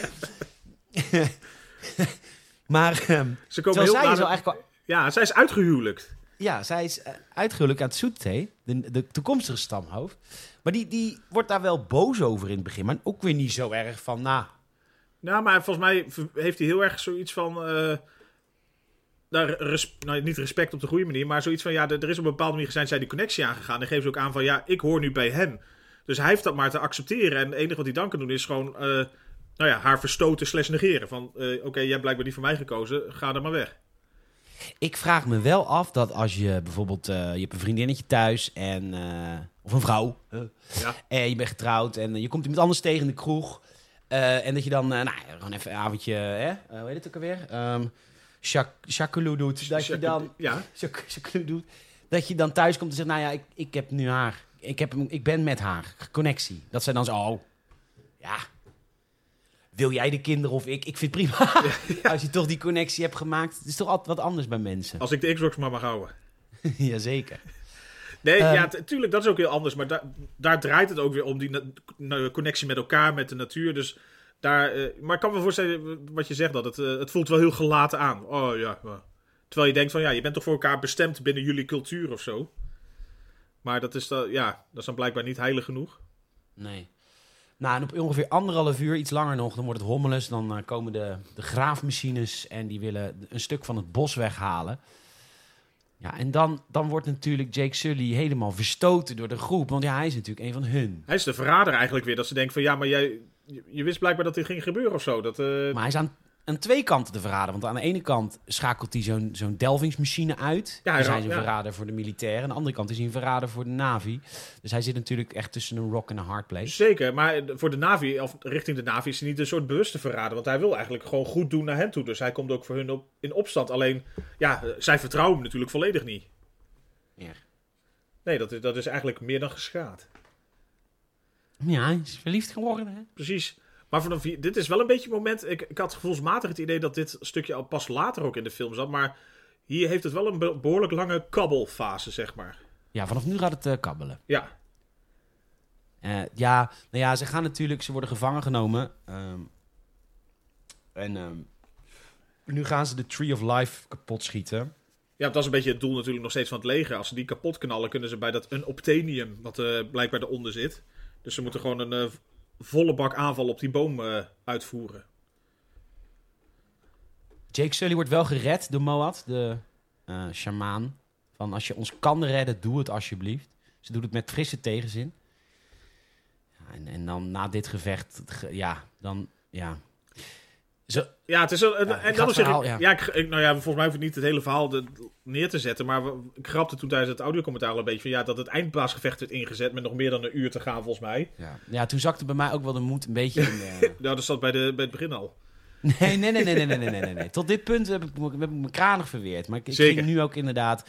Maar... ehm, Ze komen heel zij is eigenlijk al... Ja, zij is uitgehuwelijkt. Ja, zij is uh, uitgehuwelijk aan Tsoete, de, de toekomstige stamhoofd. Maar die, die wordt daar wel boos over in het begin. Maar ook weer niet zo erg van... Nou, Nou, maar volgens mij heeft hij heel erg zoiets van... eh, res- nou, niet respect op de goede manier, maar zoiets van... Ja, er is op een bepaalde manier zijn zij die connectie aangegaan. En geven ze ook aan van, ja, ik hoor nu bij hem. Dus hij heeft dat maar te accepteren. En het enige wat hij dan kan doen is gewoon... eh, nou ja, haar verstoten slash negeren. Van, eh, oké, jij hebt blijkbaar niet voor mij gekozen. Ga er maar weg. Ik vraag me wel af dat als je bijvoorbeeld... eh, je hebt een vriendinnetje thuis en... eh, of een vrouw. Ja. En je bent getrouwd en je komt iemand anders tegen in de kroeg. en dat je dan, nou, ja, gewoon even een avondje, hè? hoe heet het ook alweer? Chac- Chaculou doet. Dat je dan Ja, doet. Dat je dan thuis komt en zegt, nou ja, ik, ik heb nu haar. Ik, heb, hem- ik ben met haar. Connectie. Dat zij dan zo, oh, ja. Wil jij de kinderen of ik? Ik vind het prima. Als je toch die connectie hebt gemaakt. Het is toch altijd wat anders bij mensen. als ik de Xbox maar mag houden. Jazeker. Nee, Ehm, ja, t- tuurlijk, dat is ook heel anders. Maar da- daar draait het ook weer om, die connectie met elkaar, met de natuur. Dus daar, eh, maar ik kan me voorstellen, eh, wat je zegt, dat het, eh, het voelt wel heel gelaten aan. Oh ja, ja. Terwijl je denkt van, ja, je bent toch voor elkaar bestemd binnen jullie cultuur of zo. Maar dat is, dan, ja, dat is dan blijkbaar niet heilig genoeg. Nee. Nou, en op ongeveer anderhalf uur, iets langer nog, dan wordt het hommeles. Dan eh, komen de, de graafmachines en die willen een stuk van het bos weghalen. Ja, en dan, dan wordt natuurlijk Jake Sully helemaal verstoten door de groep. Want ja, hij is natuurlijk een van hun. Hij is de verrader eigenlijk weer, dat ze denken van, ja, maar jij, je, je wist blijkbaar dat dit ging gebeuren of zo. Dat, eh, Maar hij is aan, aan twee kanten te verraden. Want aan de ene kant schakelt hij zo'n zo'n delvingsmachine uit. Ja, dus hij is een ja. verrader voor de militairen. Aan de andere kant is hij een verrader voor de Navy. Dus hij zit natuurlijk echt tussen een rock en een hard place. Zeker, maar voor de Navi, of richting de Navi, is hij niet een soort bewuste verrader. Want hij wil eigenlijk gewoon goed doen naar hen toe. Dus hij komt ook voor hun op, in opstand. Alleen, ja, zij vertrouwen hem natuurlijk volledig niet. Ja. Nee, dat is, dat is eigenlijk meer dan geschaad. Ja, hij is verliefd geworden, hè? Precies. Maar vanaf hier, dit is wel een beetje het moment. Ik, ik had gevoelsmatig het idee dat dit stukje al pas later ook in de film zat. Maar hier heeft het wel een be- behoorlijk lange kabbelfase, zeg maar. Ja, vanaf nu gaat het eh, kabbelen. Ja, Eh, ja, nou ja, ze gaan natuurlijk, ze worden gevangen genomen. ehm, en ehm, nu gaan ze de Tree of Life kapot schieten. ja, dat is een beetje het doel natuurlijk nog steeds van het leger. Als ze die kapot knallen, kunnen ze bij dat een optenium, wat eh, blijkbaar eronder zit. Dus ze moeten gewoon een volle bak aanval op die boom eh, uitvoeren. Jake Sully wordt wel gered door Moat, de eh shamaan. Van als je ons kan redden, doe het alsjeblieft. Ze doet het met frisse tegenzin. Ja, en, en dan na dit gevecht, ge- ja, dan, ja. Ze, Ja, het is een, Ja, en verhaal, ja. ja, ik, nou ja, volgens mij hoef ik niet het hele verhaal de- neer te zetten, maar ik grapte toen tijdens het audiocommentaar al een beetje van ja, dat het eindbaasgevecht werd ingezet met nog meer dan een uur te gaan volgens mij. ja. ja, toen zakte bij mij ook wel de moed een beetje in de... Nou, dat zat bij, de, bij het begin al. Nee, nee, nee, nee, nee, nee, nee, nee, nee. Tot dit punt heb ik, me- heb ik me kranig verweerd. Maar ik, ik ging nu ook inderdaad...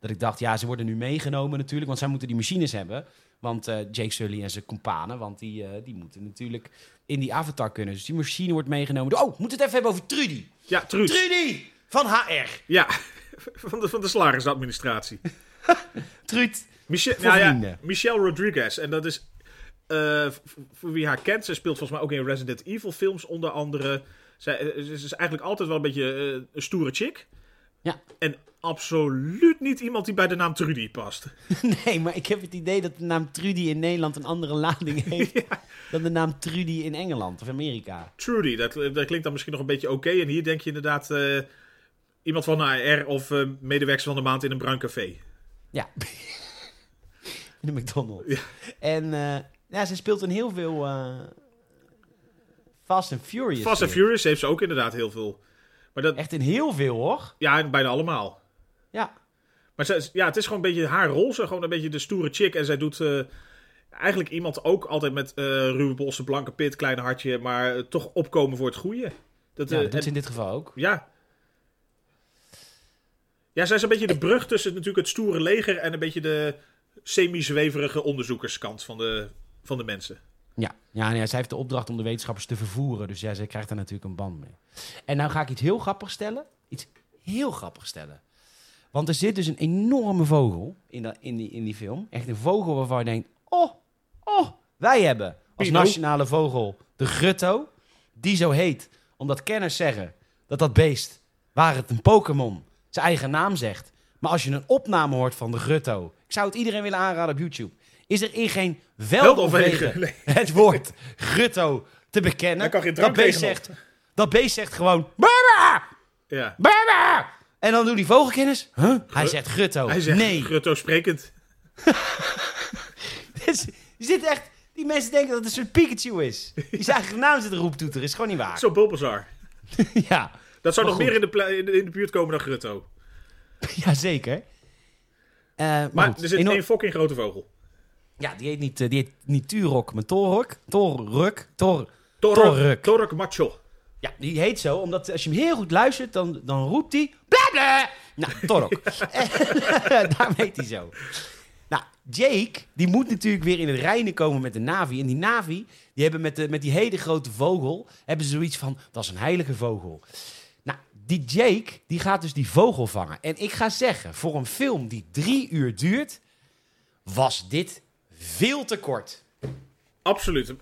Dat ik dacht, ja, ze worden nu meegenomen natuurlijk. Want zij moeten die machines hebben. Want eh, Jake Sully en zijn companen... Want die, eh, die moeten natuurlijk in die avatar kunnen. Dus die machine wordt meegenomen. Oh, we moeten het even hebben over Trudy. Ja, Truus. Trudy! Van HR. Ja, van de, van de salarisadministratie. Michel, nou ja. Michelle Rodriguez. En dat is, eh, voor wie haar kent, ze speelt volgens mij ook in Resident Evil films onder andere. Zij, ze is eigenlijk altijd wel een beetje een stoere chick. Ja. En absoluut niet iemand die bij de naam Trudy past. Nee, maar ik heb het idee dat de naam Trudy in Nederland een andere lading heeft... dan de naam Trudy in Engeland of Amerika. Trudy, dat, dat klinkt dan misschien nog een beetje oké. En hier denk je inderdaad eh, iemand van de AR of eh medewerker van de maand in een bruin café. Ja. In de McDonald's. Ja. En eh, ja, ze speelt in heel veel eh, Fast and Furious. Fast and. Furious heeft ze ook inderdaad heel veel. Maar dat, Echt in heel veel, hoor. ja, en bijna allemaal. Ja. Maar is- ja, het is gewoon een beetje haar rol. Ze gewoon een beetje de stoere chick. En zij doet eh, eigenlijk iemand ook altijd met eh ruwe bossen, blanke pit, kleine hartje. Maar eh, toch opkomen voor het goede. Dat, ja dat en- ze in dit geval ook. ja. Ja, zij is een beetje de brug tussen natuurlijk het stoere leger en een beetje de semi-zweverige onderzoekerskant van de, van de mensen. Ja, ja, nee, zij heeft de opdracht om de wetenschappers te vervoeren. Dus ja, zij krijgt daar natuurlijk een band mee. En nou ga ik iets heel grappigs stellen. Iets heel grappigs stellen. Want er zit dus een enorme vogel in, dat, in, die, in die film. Echt een vogel waarvan je denkt... Oh, oh, wij hebben als Pino. nationale vogel de grutto. Die zo heet omdat kenners zeggen dat dat beest, waar het een Pokémon, zijn eigen naam zegt. Maar als je een opname hoort van de grutto... Ik zou het iedereen willen aanraden op YouTube. Is er in geen veld of wegen nee. het woord grutto te bekennen. Daar kan geen dat, beest zegt, dat beest zegt gewoon... Baba! Ja. Baba! En dan doen die vogelkennis... Huh? Hij zegt grutto. Hij zegt nee. Grutto sprekend. Dus, je zit echt... Die mensen denken dat het een soort Pikachu is. Die zijn eigen naam zit roeptoeter. Is gewoon niet waar. Zo Bulbasaur. ja. Dat zou nog goed. meer in de, in, de, in de buurt komen dan Grutto. Jazeker. Eh maar Maar goed, er zit enorm- één fucking grote vogel. Ja, die heet niet, eh, die heet niet Turok, maar Torok. Toruk. Tor... Torok. Toruk. Torok Macho. Ja, die heet zo, omdat als je hem heel goed luistert, dan, dan roept hij... Bla bla! Nou, Torok. Daarom heet hij zo. Nou, Jake, die moet natuurlijk weer in het reinen komen met de Navi. En die Navi, die hebben met, de, met die hele grote vogel, hebben ze zoiets van, dat is een heilige vogel. Nou, die Jake, die gaat dus die vogel vangen. En ik ga zeggen, voor een film die drie uur duurt, was dit veel te kort. Absoluut.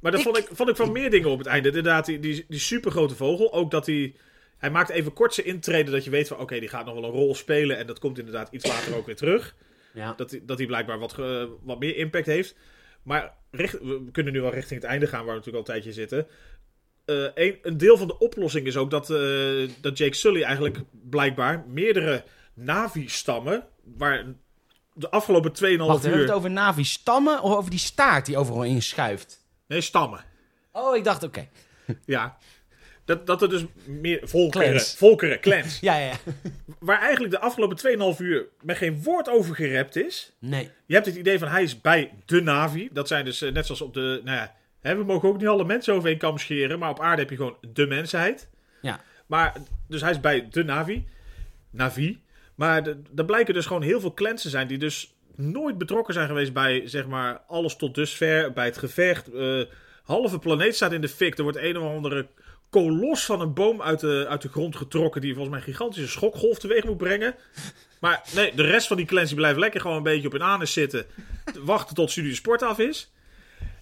Maar dat Ik- vond, ik, vond ik van meer dingen op het einde. Inderdaad, die, die, die supergrote vogel. Ook dat hij... Hij maakt even kort zijn intrede dat je weet van... Oké, die gaat nog wel een rol spelen. En dat komt inderdaad iets later ook weer terug. Ja. Dat hij, dat hij blijkbaar wat, wat meer impact heeft. Maar richt- we kunnen nu wel richting het einde gaan, waar we natuurlijk al een tijdje zitten. Eh, een, een deel van de oplossing is ook dat, eh, dat Jake Sully eigenlijk blijkbaar meerdere Navi-stammen, waar de afgelopen 2,5 Wacht, hebben we uur... het over Navi-stammen of over die staart die overal in schuift? Nee, stammen. Oh, ik dacht, oké. Ja. Dat, dat er dus meer volkeren, Clans. volkeren, clans, Ja, ja, ja. waar eigenlijk de afgelopen 2,5 uur met geen woord over gerept is. Nee. Je hebt het idee van hij is bij de Navi. Dat zijn dus eh, net zoals op de. Nou ja, hè, we mogen ook niet alle mensen over één kam scheren. Maar op aarde heb je gewoon de mensheid. Ja. Maar, dus hij is bij de Navi. Navi. Maar er blijken dus gewoon heel veel clans te zijn die dus nooit betrokken zijn geweest bij zeg maar alles tot dusver. Bij het gevecht. Eh, halve planeet staat in de fik. Er wordt een of andere kolos van een boom uit de, uit de grond getrokken. Die volgens mij een gigantische schokgolf teweeg moet brengen. Maar nee, de rest van die clans blijven lekker gewoon een beetje op hun anus zitten. Wachten tot studie sport af is.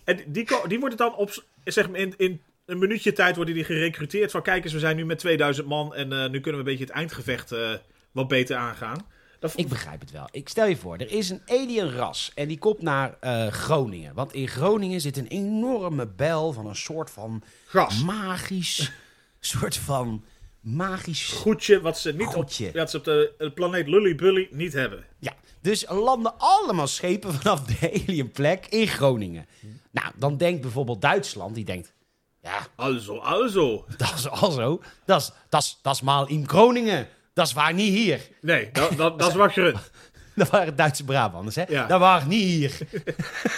En die, die worden dan op, zeg maar in, in een minuutje tijd worden die gerecruiteerd. Van kijk eens, we zijn nu met 2000 man. En eh, nu kunnen we een beetje het eindgevecht eh, wat beter aangaan. Dat, Ik begrijp het wel. Ik stel je voor, er is een alien ras en die komt naar eh, Groningen. Want in Groningen zit een enorme bel van een soort van gas. magisch, soort van magisch... Goedje wat ze niet Goedje. op, wat ze op de, de planeet Lully Bully niet hebben. Ja, dus landen allemaal schepen vanaf de alienplek in Groningen. Nou, dan denkt bijvoorbeeld Duitsland, die denkt... Ja, Also, also. dat is al zo. Dat is, dat is, dat is maar in Groningen. Dat is waar niet hier. Nee, dat, dat, dat is wat je Dat waren Duitse Brabanders, hè? Ja. Dat waren niet hier.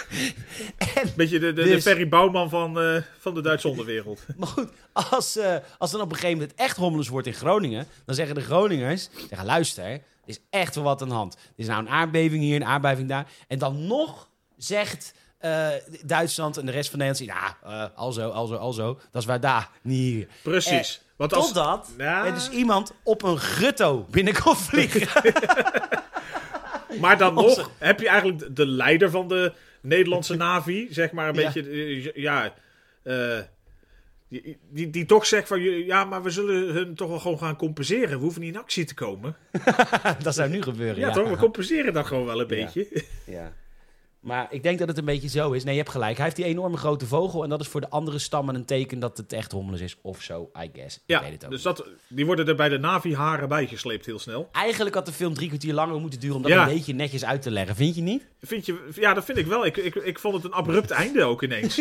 en, Beetje de, de, de Dus- Ferry Bouwman van, eh, van de Duitse onderwereld. maar goed, als, eh, als dan op een gegeven moment echt hommeles wordt in Groningen... dan zeggen de Groningers, zeggen, luister, er is echt wel wat aan de hand. Er is nou een aardbeving hier, een aardbeving daar. En dan nog zegt eh, Duitsland en de rest van Nederland... ja, eh, alzo, alzo, alzo, dat is waar daar, niet hier. Precies. Want als, Totdat Ja. er dus iemand op een grutto binnenkomt vliegen. Maar dan Onze- nog heb je eigenlijk de- de leider van de Nederlandse Navi, zeg maar een Ja. beetje, eh, ja, eh, die, die, die toch zegt van, ja, maar we zullen hun toch wel gewoon gaan compenseren. We hoeven niet in actie te komen. dat zou nu gebeuren, Ja, ja. toch? We compenseren dan gewoon wel een beetje. Ja. Maar ik denk dat het een beetje zo is. Nee, je hebt gelijk. Hij heeft die enorme grote vogel. En dat is voor de andere stammen een teken dat het echt hommeles is. Of zo, I guess. Ik Ja, weet het ook dus niet. dat, die worden er bij de Navi-haren bijgesleept heel snel. Eigenlijk had de film drie kwartier langer moeten duren om dat Ja. een beetje netjes uit te leggen. Vind je niet? Vind je, ja, dat vind ik wel. Ik, ik, ik vond het een abrupt einde ook ineens.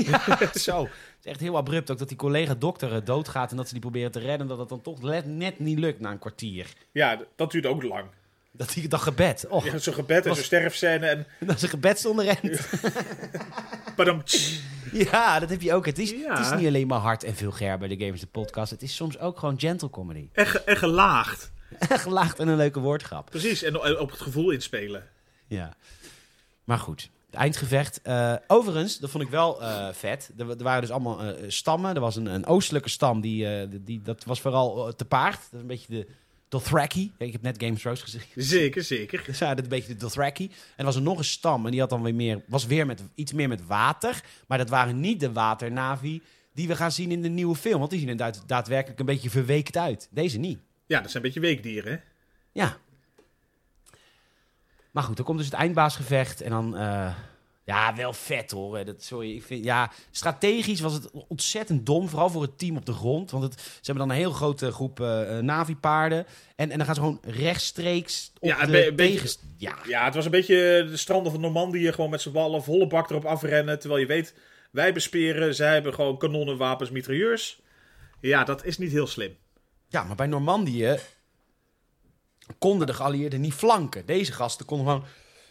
zo. Het is echt heel abrupt ook dat die collega dokter eh, doodgaat en dat ze die proberen te redden. En dat het dan toch net niet lukt na een kwartier. Ja, dat duurt ook lang. Dat, die, dat gebed. Och, Ja, zo'n gebed en zo'n sterfscène en... dat is een gebed zonder. Padam, Ja, dat heb je ook. Het is, Ja. het is niet alleen maar hard en vulgair bij de Gamers de podcast. Het is soms ook gewoon gentle comedy. en, ge- en gelaagd. Gelaagd en een leuke woordgrap. Precies, en op het gevoel inspelen. Ja. Maar goed, het eindgevecht. Eh, overigens, dat vond ik wel eh, vet. Er, er waren dus allemaal eh, stammen. Er was een, een oostelijke stam, die, die, dat was vooral te paard. Dat is een beetje de Dothraki. Ja, ik heb net Game of Thrones gezien. Zeker, zeker. Dus ja, dat is een beetje de Dothraki. En er was er nog een stam en die had dan weer meer, was weer met, iets meer met water. Maar dat waren niet de waternavi die we gaan zien in de nieuwe film. Want die zien er daad- daadwerkelijk een beetje verweekt uit. Deze niet. Ja, dat zijn een beetje weekdieren, hè? Ja. Maar goed, dan komt dus het eindbaasgevecht. En dan... eh, ja, wel vet hoor. Dat, sorry, ik vind, ja, strategisch was het ontzettend dom. Vooral voor het team op de grond. Want het, ze hebben dan een heel grote groep Navi-paarden. En, en dan gaan ze gewoon rechtstreeks op Ja, de tegens- Ja, Ja, het was een beetje de stranden van Normandië. Gewoon met z'n ballen volle bak erop afrennen. Terwijl je weet, wij besperen. Zij hebben gewoon kanonnen, wapens, mitrailleurs. Ja, dat is niet heel slim. Ja, maar bij Normandië konden de geallieerden niet flanken. Deze gasten konden gewoon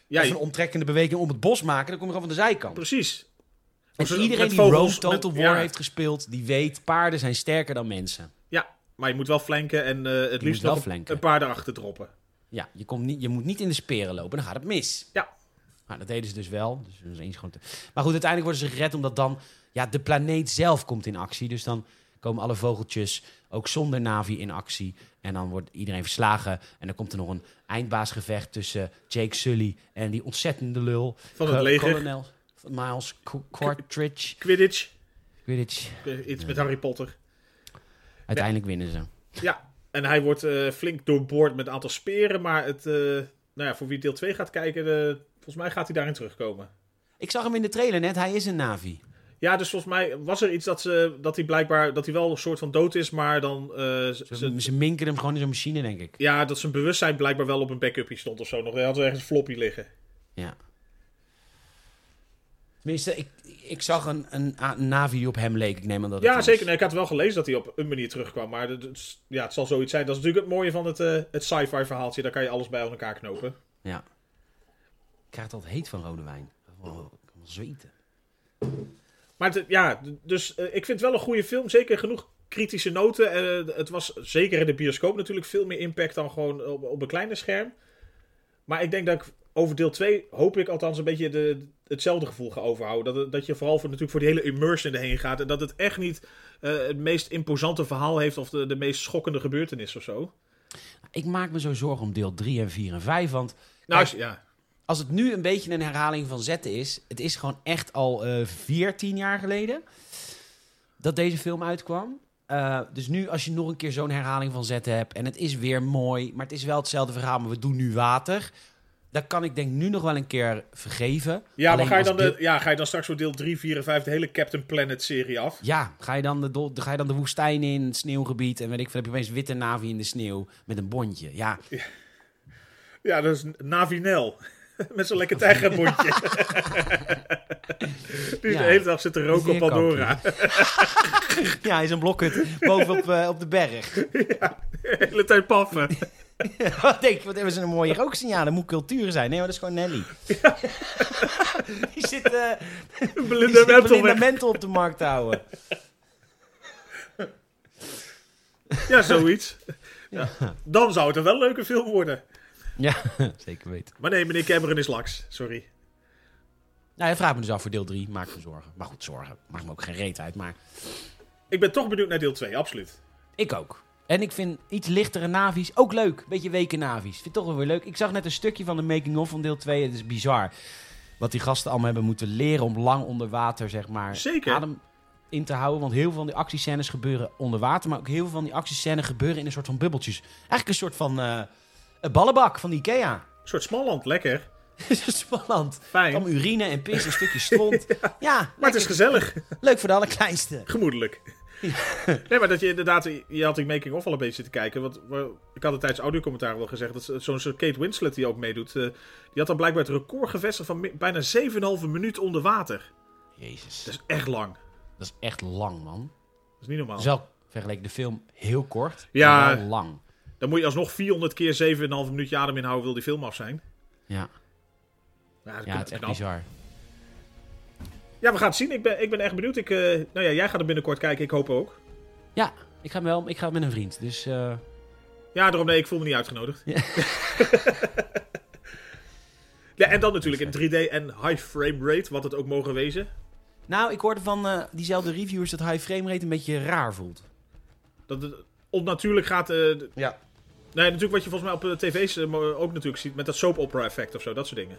Ja, een omtrekkende beweging om het bos maken. Dan kom je gewoon van de zijkant. precies. En ze- iedereen die vogels, Rome Total met- War ja. heeft gespeeld, die weet, paarden zijn sterker dan mensen. Ja, maar je moet wel flanken en eh, het liefst wel een- flanken. een paar erachter droppen. Ja, je, komt niet, je moet niet in de speren lopen, dan gaat het mis. Ja. Nou, dat deden ze dus wel. Dus dat is eens gewoon te- Maar goed, uiteindelijk worden ze gered omdat dan ja, de planeet zelf komt in actie. Dus dan komen alle vogeltjes ook zonder Navi in actie. En dan wordt iedereen verslagen. En dan komt er nog een eindbaasgevecht tussen Jake Sully en die ontzettende lul. Van het leger. Kolonel Miles Qu- Quaritch. Quidditch, Quidditch. eh, iets met Harry Potter. Uiteindelijk winnen ze. Ja, en hij wordt eh, flink doorboord met een aantal speren. Maar het, eh, nou ja, voor wie deel 2 gaat kijken, volgens mij gaat hij daarin terugkomen. Ik zag hem in de trailer net. Hij is een Navi. Ja, dus volgens mij was er iets dat, ze, dat hij blijkbaar dat hij wel een soort van dood is, maar dan. eh, Ze, ze- ze minken hem gewoon in zo'n machine, denk ik. ja, dat zijn bewustzijn blijkbaar wel op een backupje stond of zo. Nog hij had ergens een floppy liggen. Ja. Tenminste, ik, ik zag een, een, een Navi op hem leek. Ik neem aan dat Ja, zeker. Nee, ik had wel gelezen dat hij op een manier terugkwam. Maar ja, het zal zoiets zijn. Dat is natuurlijk het mooie van het, eh, het sci-fi verhaaltje. Daar kan je alles bij elkaar knopen. Ja. Ik krijg het altijd heet van rode wijn. Oh, ik kan zweten. Maar het, ja, dus eh, ik vind het wel een goede film. Zeker genoeg kritische noten. Eh, het was zeker in de bioscoop natuurlijk veel meer impact dan gewoon op, op een kleine scherm. Maar ik denk dat ik over deel 2 hoop ik althans een beetje de, hetzelfde gevoel ga overhouden. Dat, dat je vooral voor, natuurlijk voor die hele immersion erheen gaat. En dat het echt niet eh, het meest imposante verhaal heeft of de, de meest schokkende gebeurtenis of zo. Ik maak me zo zorgen om deel 3 en 4 en 5. Want Nou, Kijk, ja. Als het nu een beetje een herhaling van zetten is... Het is gewoon echt al eh 14 jaar geleden dat deze film uitkwam. Eh, dus nu als je nog een keer zo'n herhaling van zetten hebt... en het is weer mooi, maar het is wel hetzelfde verhaal... maar we doen nu water... Dat kan ik denk nu nog wel een keer vergeven. Ja, maar ga je, dan de, ja, ga je dan straks voor deel 3, 4 en 5 de hele Captain Planet serie af? Ja, ga je, dan de, ga je dan de woestijn in, het sneeuwgebied... en weet ik veel, heb je opeens witte navi in de sneeuw met een bondje. Ja, Ja, dat is Navinel. Met zo'n lekker tijgerbondje. Die Ja. de hele dag zit te roken op. Pandora. ja hij is een blokhut boven op, eh, op de berg. De hele tijd paffen. Wat denk je, wat hebben ze een mooie rooksignaal? Dat moet cultuur zijn. Nee, maar dat is gewoon Nelly. die zit, die Belinda zit Mentel Belinda op de markt te houden. Ja, zoiets. Ja. Dan zou het een wel leuke film worden. Ja, zeker weten. Maar nee, meneer Cameron is laks. Sorry. Nou, je vraagt me dus af voor deel 3. Maak me zorgen. Maar goed, zorgen. Maakt me ook geen reet uit. Maar Ik ben toch benieuwd naar deel 2, absoluut. ik ook. En ik vind iets lichtere navi's ook leuk. Beetje weken navi's. Vind ik toch wel weer leuk. Ik zag net een stukje van de making-of van deel 2. Het is bizar. Wat die gasten allemaal hebben moeten leren om lang onder water, zeg maar, Zeker. adem in te houden. Want heel veel van die actiescènes gebeuren onder water. Maar ook heel veel van die actiescènes gebeuren in een soort van bubbeltjes. Eigenlijk een soort van eh, een ballenbak van Ikea. Een soort Smalland, lekker. Spannend. Fijn. Allemaal urine en pis, een stukje stront. ja, Maar het is gezellig. leuk voor de allerkleinste. Gemoedelijk. nee, maar dat je inderdaad... Je had die making-of al een beetje zitten kijken. Want ik had het tijdens audiocommentaar wel gezegd... dat zo'n soort Kate Winslet die ook meedoet... eh, die had dan blijkbaar het record gevestigd van bijna 7,5 minuut onder water. Jezus, Dat is echt lang. dat is echt lang, man. Dat is niet normaal. Wel vergeleken de film heel kort, Ja. lang. Dan moet je alsnog 400 keer 7,5 minuut je adem inhouden... wil die film af zijn. Ja, Ja, dat ja het is echt knap. bizar. Ja, we gaan het zien. Ik ben, ik ben echt benieuwd. Ik, eh, nou ja, jij gaat er binnenkort kijken. Ik hoop ook. Ja, ik ga, wel, ik ga met een vriend. Dus eh, Ja, daarom nee, ik voel me niet uitgenodigd. Ja. Ja, en dan natuurlijk in 3D en high frame rate, wat het ook mogen wezen. Nou, ik hoorde van eh, diezelfde reviewers dat high frame rate een beetje raar voelt. Dat het onnatuurlijk gaat. eh, Ja. Nee, natuurlijk wat je volgens mij op de tv's eh, ook natuurlijk ziet met dat soap opera effect of zo, dat soort dingen.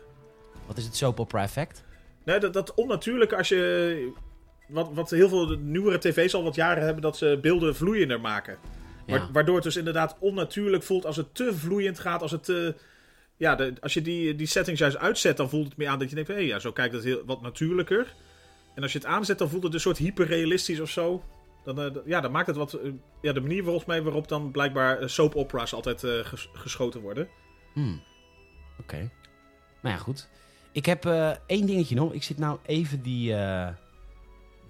Wat is het soap opera effect? Nee, dat, dat onnatuurlijke als je. Wat, wat heel veel nieuwere tv's al wat jaren hebben, dat ze beelden vloeiender maken. Ja. Waardoor het dus inderdaad onnatuurlijk voelt als het te vloeiend gaat. Als, het te, ja, de, als je die, die settings juist uitzet, dan voelt het meer aan dat je denkt: hé, hey, ja, zo kijkt het heel, wat natuurlijker. En als je het aanzet, dan voelt het een soort hyperrealistisch of zo. Dan, eh, ja, dan maakt het wat. eh, ja, de manier volgens mij waarop dan blijkbaar eh, soap operas altijd eh, ges- geschoten worden. Hmm. Oké. Nou ja, goed. Ik heb eh, één dingetje nog. Ik zit nou even die, eh,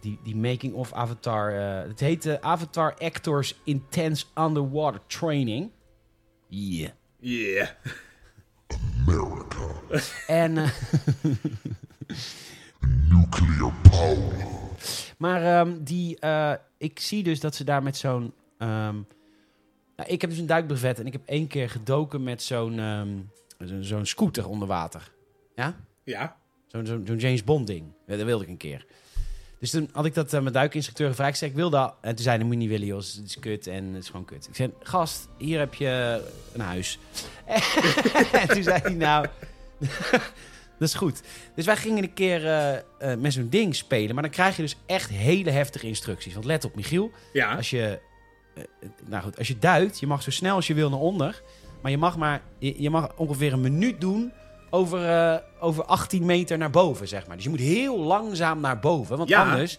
die, die making-of Avatar. eh, het heet Avatar Actors Intense Underwater Training. Yeah. Yeah. En, eh, Nuclear power. Maar ehm, die, eh, ik zie dus dat ze daar met zo'n... ehm, nou, ik heb dus een duikbrevet en ik heb één keer gedoken met zo'n ehm, zo- zo'n scooter onder water. Ja? Ja. Zo'n zo'n zo'n James Bond ding. Ja, dat wilde ik een keer. Dus toen had ik dat aan mijn duikinstructeur gevraagd. Ik zei, ik wil dat. En toen zei hij, moet niet willen, joh. Het is kut en het is gewoon kut. Ik zei, gast, hier heb je een huis. en toen zei hij, nou, dat is goed. Dus wij gingen een keer eh, eh, met zo'n ding spelen. Maar dan krijg je dus echt hele heftige instructies. Want let op, Michiel. Ja. Als je, eh, nou goed, als je duikt, je mag zo snel als je wil naar onder. Maar je mag maar, je, je mag ongeveer een minuut doen over, over 18 meter naar boven, zeg maar. Dus je moet heel langzaam naar boven. Want Ja. anders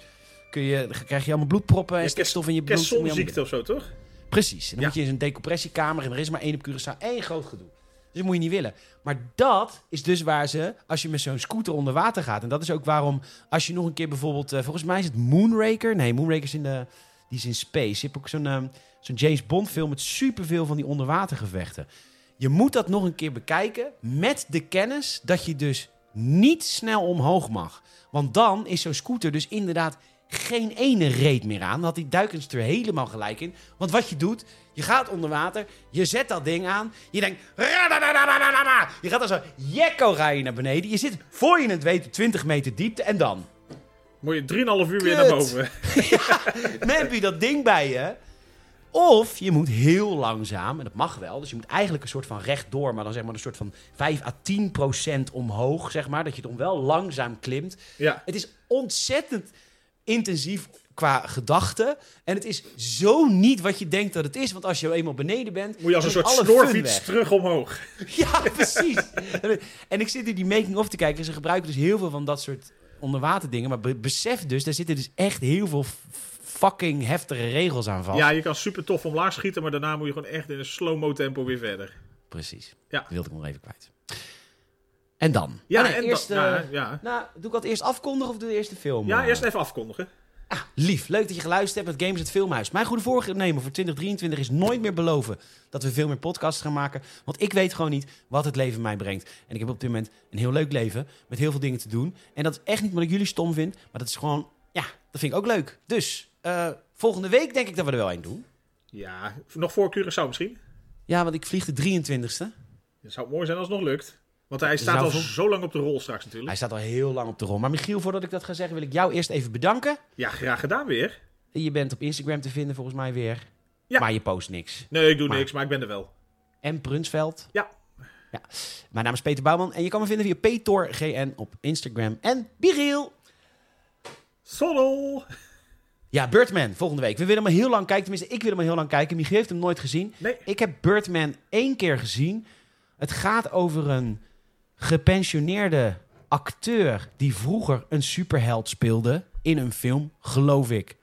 kun je, krijg je allemaal bloedproppen en Ja, stikstof in je bloed. Kerstzonziekte of zo, toch? Precies. En dan Ja. moet je in een decompressiekamer en er is maar één op Curaçao. Één groot gedoe. Dus dat moet je niet willen. Maar dat is dus waar ze, als je met zo'n scooter onder water gaat. En dat is ook waarom, als je nog een keer bijvoorbeeld... eh, volgens mij is het Moonraker. Nee, Moonraker is in de... Die is in space. Je hebt ook zo'n ehm, zo'n James Bond film met superveel van die onderwatergevechten. Je moet dat nog een keer bekijken met de kennis dat je dus niet snel omhoog mag. Want dan is zo'n scooter dus inderdaad geen ene reet meer aan. Dan had die duikinstructeur helemaal gelijk in. Want wat je doet, je gaat onder water, je zet dat ding aan, je denkt... Je gaat dan zo, jekko ga je naar beneden. Je zit, voor je het weet, op 20 meter diepte en dan... Moet je 3,5 uur weer naar boven. Dan heb je dat ding bij je. Of je moet heel langzaam, en dat mag wel. Dus je moet eigenlijk een soort van rechtdoor, maar dan zeg maar een soort van 5 à 10 procent omhoog, zeg maar. Dat je dan wel langzaam klimt. Ja. Het is ontzettend intensief qua gedachte. En het is zo niet wat je denkt dat het is. Want als je eenmaal beneden bent... Moet je als een soort snorfiets terug omhoog. Ja, precies. en ik zit hier die making-of te kijken. Ze gebruiken dus heel veel van dat soort onderwaterdingen. Maar be- besef dus, daar zitten dus echt heel veel fucking heftige regels aan vast. Ja, je kan super tof omlaag schieten, maar daarna moet je gewoon echt in een slow-mo tempo weer verder. Precies. Ja. Dat wilde ik nog even kwijt. En dan? Ja, Ah, nee, en eerst, dan- eh, ja, ja. Nou, doe ik dat eerst afkondigen of doe je eerst de film? ja, eh? eerst even afkondigen. Ah, lief. Leuk dat je geluisterd hebt met Games het Filmhuis. Mijn goede voornemen voor 2023 is nooit meer beloven dat we veel meer podcasts gaan maken. Want ik weet gewoon niet wat het leven mij brengt. En ik heb op dit moment een heel leuk leven met heel veel dingen te doen. En dat is echt niet omdat ik jullie stom vind, maar dat is gewoon, ja, dat vind ik ook leuk. Dus, eh, volgende week denk ik dat we er wel een doen. Ja, nog voor Curaçao misschien. Ja, want ik vlieg de 23ste. Het zou mooi zijn als het nog lukt. Want hij staat zou al zo lang op de rol straks Hij natuurlijk. staat al heel lang op de rol. Maar Michiel, voordat ik dat ga zeggen, wil ik jou eerst even bedanken. Ja, graag gedaan weer. Je bent op Instagram te vinden volgens mij weer. Ja. Maar je post niks. Nee, ik doe Maar- niks, maar ik ben er wel. En Brunsveld. Ja. ja. Mijn naam is Peter Bouwman en je kan me vinden via PetorGN op Instagram. En Biriel. Solo! Ja, Birdman, volgende week. We willen hem al heel lang kijken. Tenminste, ik wil hem al heel lang kijken. Michiel heeft hem nooit gezien. Nee, Ik heb Birdman één keer gezien. Het gaat over een gepensioneerde acteur die vroeger een superheld speelde in een film, geloof ik.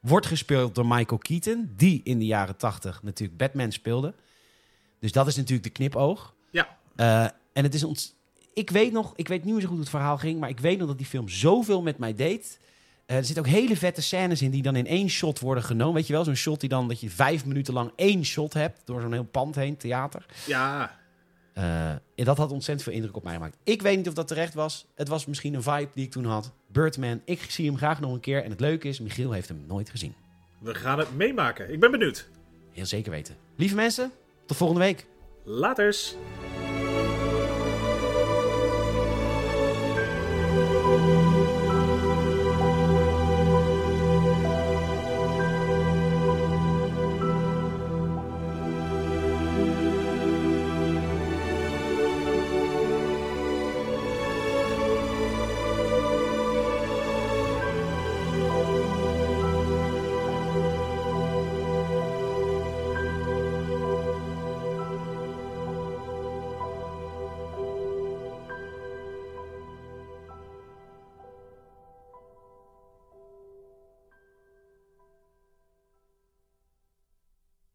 Wordt gespeeld door Michael Keaton, die in de jaren tachtig natuurlijk Batman speelde. Dus dat is natuurlijk de knipoog. ja. Eh, en het is ons. Ik weet nog, ik weet niet meer zo goed hoe het verhaal ging, maar ik weet nog dat die film zoveel met mij deed. Eh, er zitten ook hele vette scènes in die dan in één shot worden genomen. Weet je wel, zo'n shot die dan dat je vijf minuten lang één shot hebt door zo'n heel pand heen, theater. Ja, en dat had ontzettend veel indruk op mij gemaakt. Ik weet niet of dat terecht was. Het was misschien een vibe die ik toen had. Birdman, ik zie hem graag nog een keer. En het leuke is, Michiel heeft hem nooit gezien. we gaan het meemaken. Ik ben benieuwd. Heel zeker weten. Lieve mensen, tot volgende week. Laters.